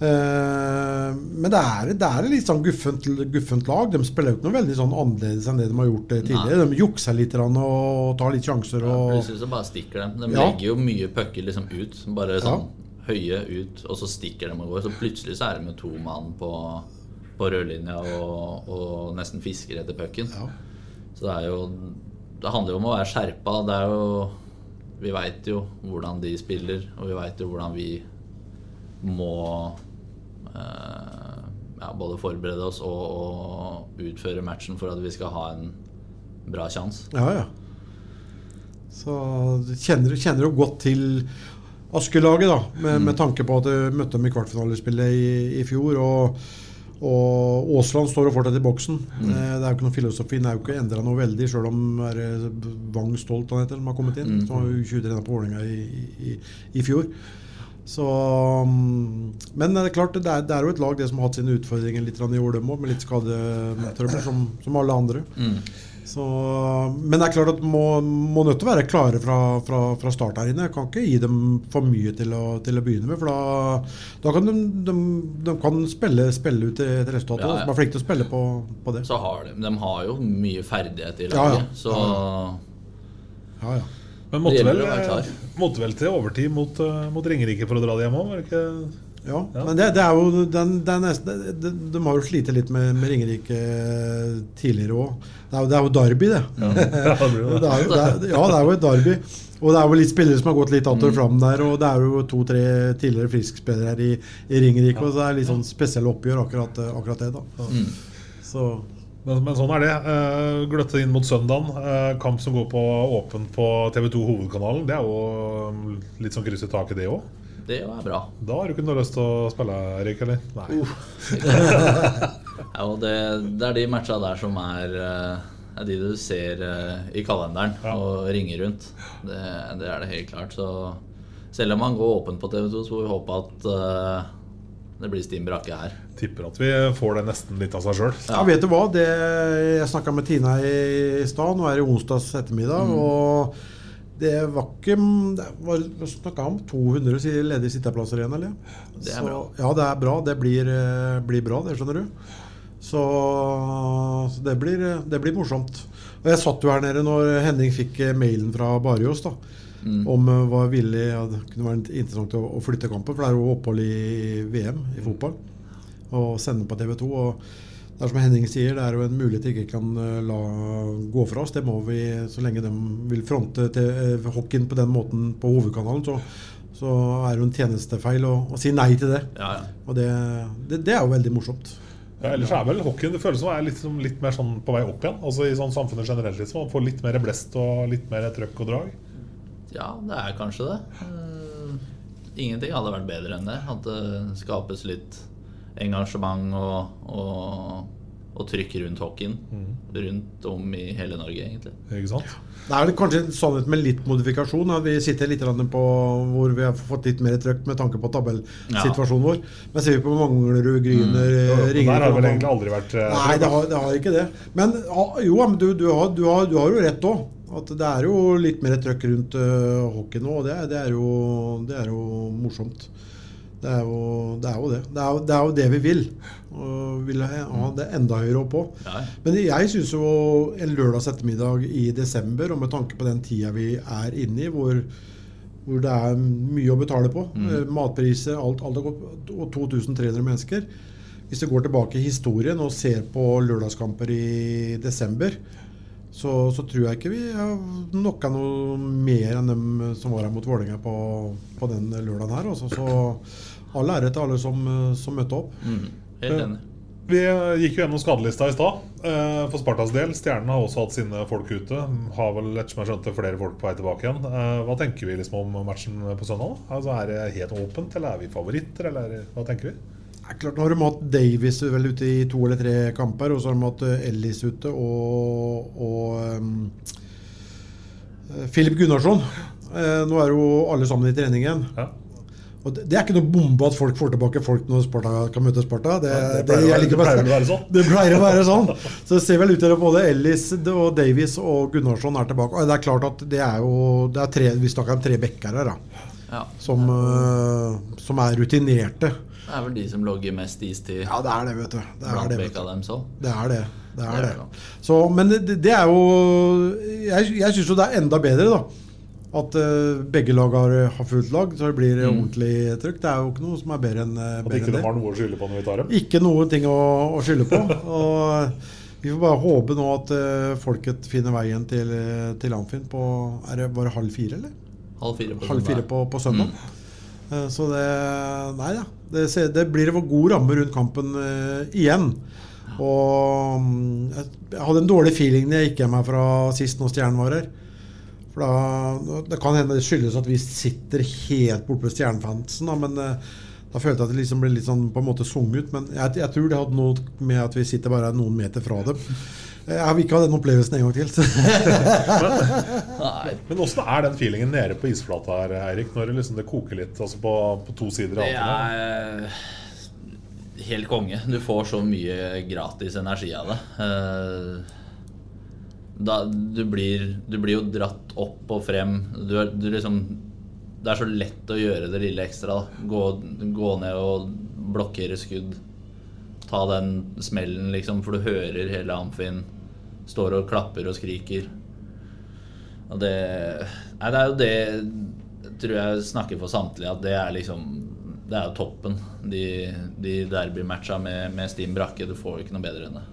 men det er, det er litt sånn guffent, guffent lag. De spiller jo ikke noe veldig sånn annerledes enn det de har gjort tidligere. tidligere. De jukser litt og tar litt sjanser. Og, Plutselig så bare stikker de. De Ja. legger jo mye pucker liksom ut. Bare sånn høye ut, og så stikker de og går. Så plutselig så er de med to mann på, på rødlinja og, og nesten fisker etter pucken. Så det er jo Det handler jo om å være skjerpa. Det er jo Vi veit jo hvordan de spiller, og vi veit jo hvordan vi må eh, ja, både forberede oss og, og utføre matchen for at vi skal ha en bra sjanse. Ja, ja. Så kjenner, kjenner du godt til Askelaget, da, med, med tanke på at du møtte dem i kvartfinalespillet i, i fjor. Og, og Aasland står jo fortsatt i boksen. Mm. Eh, Det er jo ikke noe filosofi, den er jo ikke endra noe veldig, sjøl om Vang Wang Stolt han heter, som har kommet inn. Mm. Som var jo 23 på Vålerenga i, i, i fjor. Så, mm, men det er klart, det er, det er jo et lag det som har hatt sine utfordringer litt i år, med litt skadetrøbbel, som, som alle andre. Mm. Så, men det er klart at må, må nødt til å være klare fra, fra, fra start her inne. Jeg kan ikke gi dem for mye til å, til å begynne med. For da, da kan de, de, de kan spille, spille ut et resultat. Ja, ja. Ja, Som er flinke til å spille på, på det. Så har de, de har jo mye ferdighet i laget. ja. Så Ja, ja. Men måtte Det vel, måtte vel til overtid mot, eh, mot Ringerike for å dra det hjem òg, var det ikke? Ja, men det, det er jo den, det er nesten, de, de har jo slitt litt med, med Ringerike tidligere òg. Det, er det er jo derby, det. Ja, det er jo, er, ja, det er jo et derby. Og det er jo litt spillere som har gått litt att og fram der. Og det er jo to-tre tidligere friskspillere i, i Ringerike. Og så er det litt sånn spesielle oppgjør, akkurat, akkurat det. da Mm. Men, men sånn er det. Uh, gløtte inn mot søndagen. Uh, kamp som går på åpen på TV2 Hovedkanalen. Det er jo um, litt sånn kryss i taket, det òg. det er bra. Da har du ikke noe lyst til å spille, Erik? eller? Nei. Ja, det, det er de matcha der som er, eh, er de du ser i kalenderen og ringer rundt. Det, det er det helt klart. Så selv om man går åpent på TV2, så får vi håpe at det blir stim brakke her. Tipper at vi får det nesten litt av seg sjøl. Ja, vet du hva? Det, jeg snakka med Tina i, stad. Nå er det onsdags ettermiddag. Mm. Og det var ikke Vi snakka om 200 ledige sitteplasser igjen, eller? Det er Så, bra. Ja, det er bra. Det blir, eh, blir bra, det skjønner du. Så, så det, blir, det blir morsomt. Og jeg satt jo her nede når Henning fikk mailen fra Barjos da, Mm. om eh, var villig ja, Det kunne vært interessant å, å flytte kampen, for det er jo opphold i VM i fotball. Og sende på TV 2. Og det er som Henning sier, det er jo en mulighet de ikke kan eh, la gå fra oss. Det må vi, så lenge de vil fronte til eh, hockeyen på den måten på hovedkanalen, så, så er det jo en tjenestefeil å, å si nei til det. Ja, ja. Og det, det, det er jo veldig morsomt. Ja, ellers er vel hockeyen det føles som er litt, litt mer sånn på vei opp igjen. Altså I sånn samfunnet generelt. liksom Man får litt mer blest og litt mer trøkk og drag. Ja, det er kanskje det. Eh, ingenting hadde vært bedre enn det. At det skapes litt engasjement og, og, og trykk rundt hockeyen. Rundt om i hele Norge, egentlig. Ikke sant? Det er vel kanskje en sannhet med litt modifikasjon. Vi sitter litt på hvor vi har fått litt mer trøkk med tanke på tabellsituasjonen vår. Men ser vi på Manglerud, Gryner, Mm. Ringer Jo, jo, der har det vel egentlig aldri vært eh, Nei, det har, det har ikke det. Men ah, jo, du, du, har, du, har, du har jo rett òg. At det er jo litt mer trøkk rundt uh, hockey nå, og det, det, er jo, det er jo morsomt. Det er jo det. Er jo det. Det, er jo, det er jo det vi vil. Og vil ha det enda høyere opp òg. ja. Men jeg syns jo en lørdags ettermiddag i desember, og med tanke på den tida vi er inne i, hvor, hvor det er mye å betale på, Mm. eh, matpriser, alt, alt gått, og 2300 mennesker Hvis vi går tilbake i historien og ser på lørdagskamper i desember, så, så tror jeg ikke vi har knocka noe mer enn dem som var her mot Vålerenga på, på den lørdagen her. Også. Så all ære til alle som, som møtte opp. Mm, helt enig. Vi eh, gikk jo gjennom skadelista i stad. eh, For Spartas del. Stjernene har også hatt sine folk ute. Har vel ettersom jeg skjønte flere folk på vei tilbake igjen. Eh, Hva tenker vi liksom om matchen på søndag? Altså, er det helt åpent, eller er vi favoritter, eller hva tenker vi? Er klart, Nå har de hatt Davies vel ute i to eller tre kamper, og så har de hatt eh, Ellis ute og, og um, Philip Gunnarsson. Eh, nå er jo alle sammen i trening igjen. Og det, det er ikke noe bombe at folk får tilbake folk når Sparta kan møte Sparta. Det, Ja, det pleier det pleier å være sånn. Det pleier å være sånn. Så det ser vel ut til at både Ellis og Davies og Gunnarsson er tilbake. Og det er klart at det er jo det er tre, Vi snakker om tre bekker her, da. Ja. Som, uh, som er rutinerte. Det er vel de som logger mest istid Ja, det er det, vet du. Det er det, vet dem så. Det er det. Det er Det. Så, men det, det er jo Jeg, jeg syns jo det er enda bedre, da. At uh, begge lag har, har fullt lag, så det blir Mm. ordentlig trykk. Det er jo ikke noe som er bedre enn At bedre ikke enn de har noe å skylde på når vi tar dem. Ikke noen ting å, å skylde på. Og vi får bare håpe nå at uh, folket finner veien til, til Amfin på er det bare halv fire, eller? Halv fire på halv fire på, på søndag. Mm. Så det Nei da. Det, det blir en god ramme rundt kampen uh, igjen. Og mm, jeg, jeg hadde en dårlig feeling da jeg gikk hjem her fra sist når Stjernen var her. For da, Det kan hende det skyldes at vi sitter helt borte ved Stjernefansen, da, men eh, da følte jeg at det liksom ble litt sånn på en måte sunget. Men jeg, jeg tror det hadde noe med at vi sitter bare noen meter fra dem. Jeg vil ikke ha den opplevelsen en gang til. Men åssen er den feelingen nede på isflata her, Eirik, når det, liksom det koker litt altså på, på to sider? av Det er helt konge. Du får så mye gratis energi av det. Eh, Da, du, blir, du blir jo dratt opp og frem. Du, du liksom, det er så lett å gjøre det lille ekstra. da. Gå, gå ned og blokkere skudd. Ta den smellen, liksom, for du hører hele amfien står og klapper og skriker. Og det Nei, det er jo det tror jeg snakker for samtlige, at det er liksom Det er jo toppen. De, de derbymatcha med, med Steam Brakke. Du får jo ikke noe bedre enn det.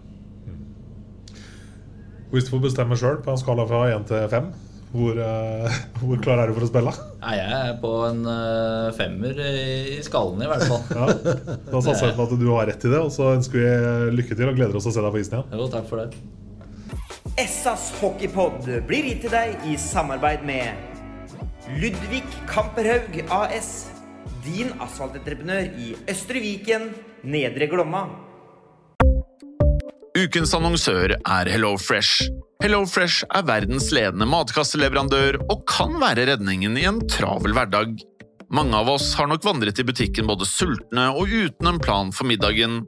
Hvis du får bestemme sjøl på en skala fra 1 til 5, hvor, eh, hvor klar er du for å spille? Nei, jeg er på en eh, femmer i, skallen, i hvert fall. Ja, da satser jeg på at du har rett i det, og så ønsker vi lykke til og gleder oss til å se deg på isen igjen. Jo, takk for det. Essas hockeypod blir gitt til deg i samarbeid med Ludvig Kamperhaug AS. Din asfaltentreprenør i Østre Viken, Nedre Glomma. Ukens annonsør er HelloFresh. HelloFresh er verdens ledende matkasseleverandør og kan være redningen i en travel hverdag. Mange av oss har nok vandret i butikken både sultne og uten en plan for middagen,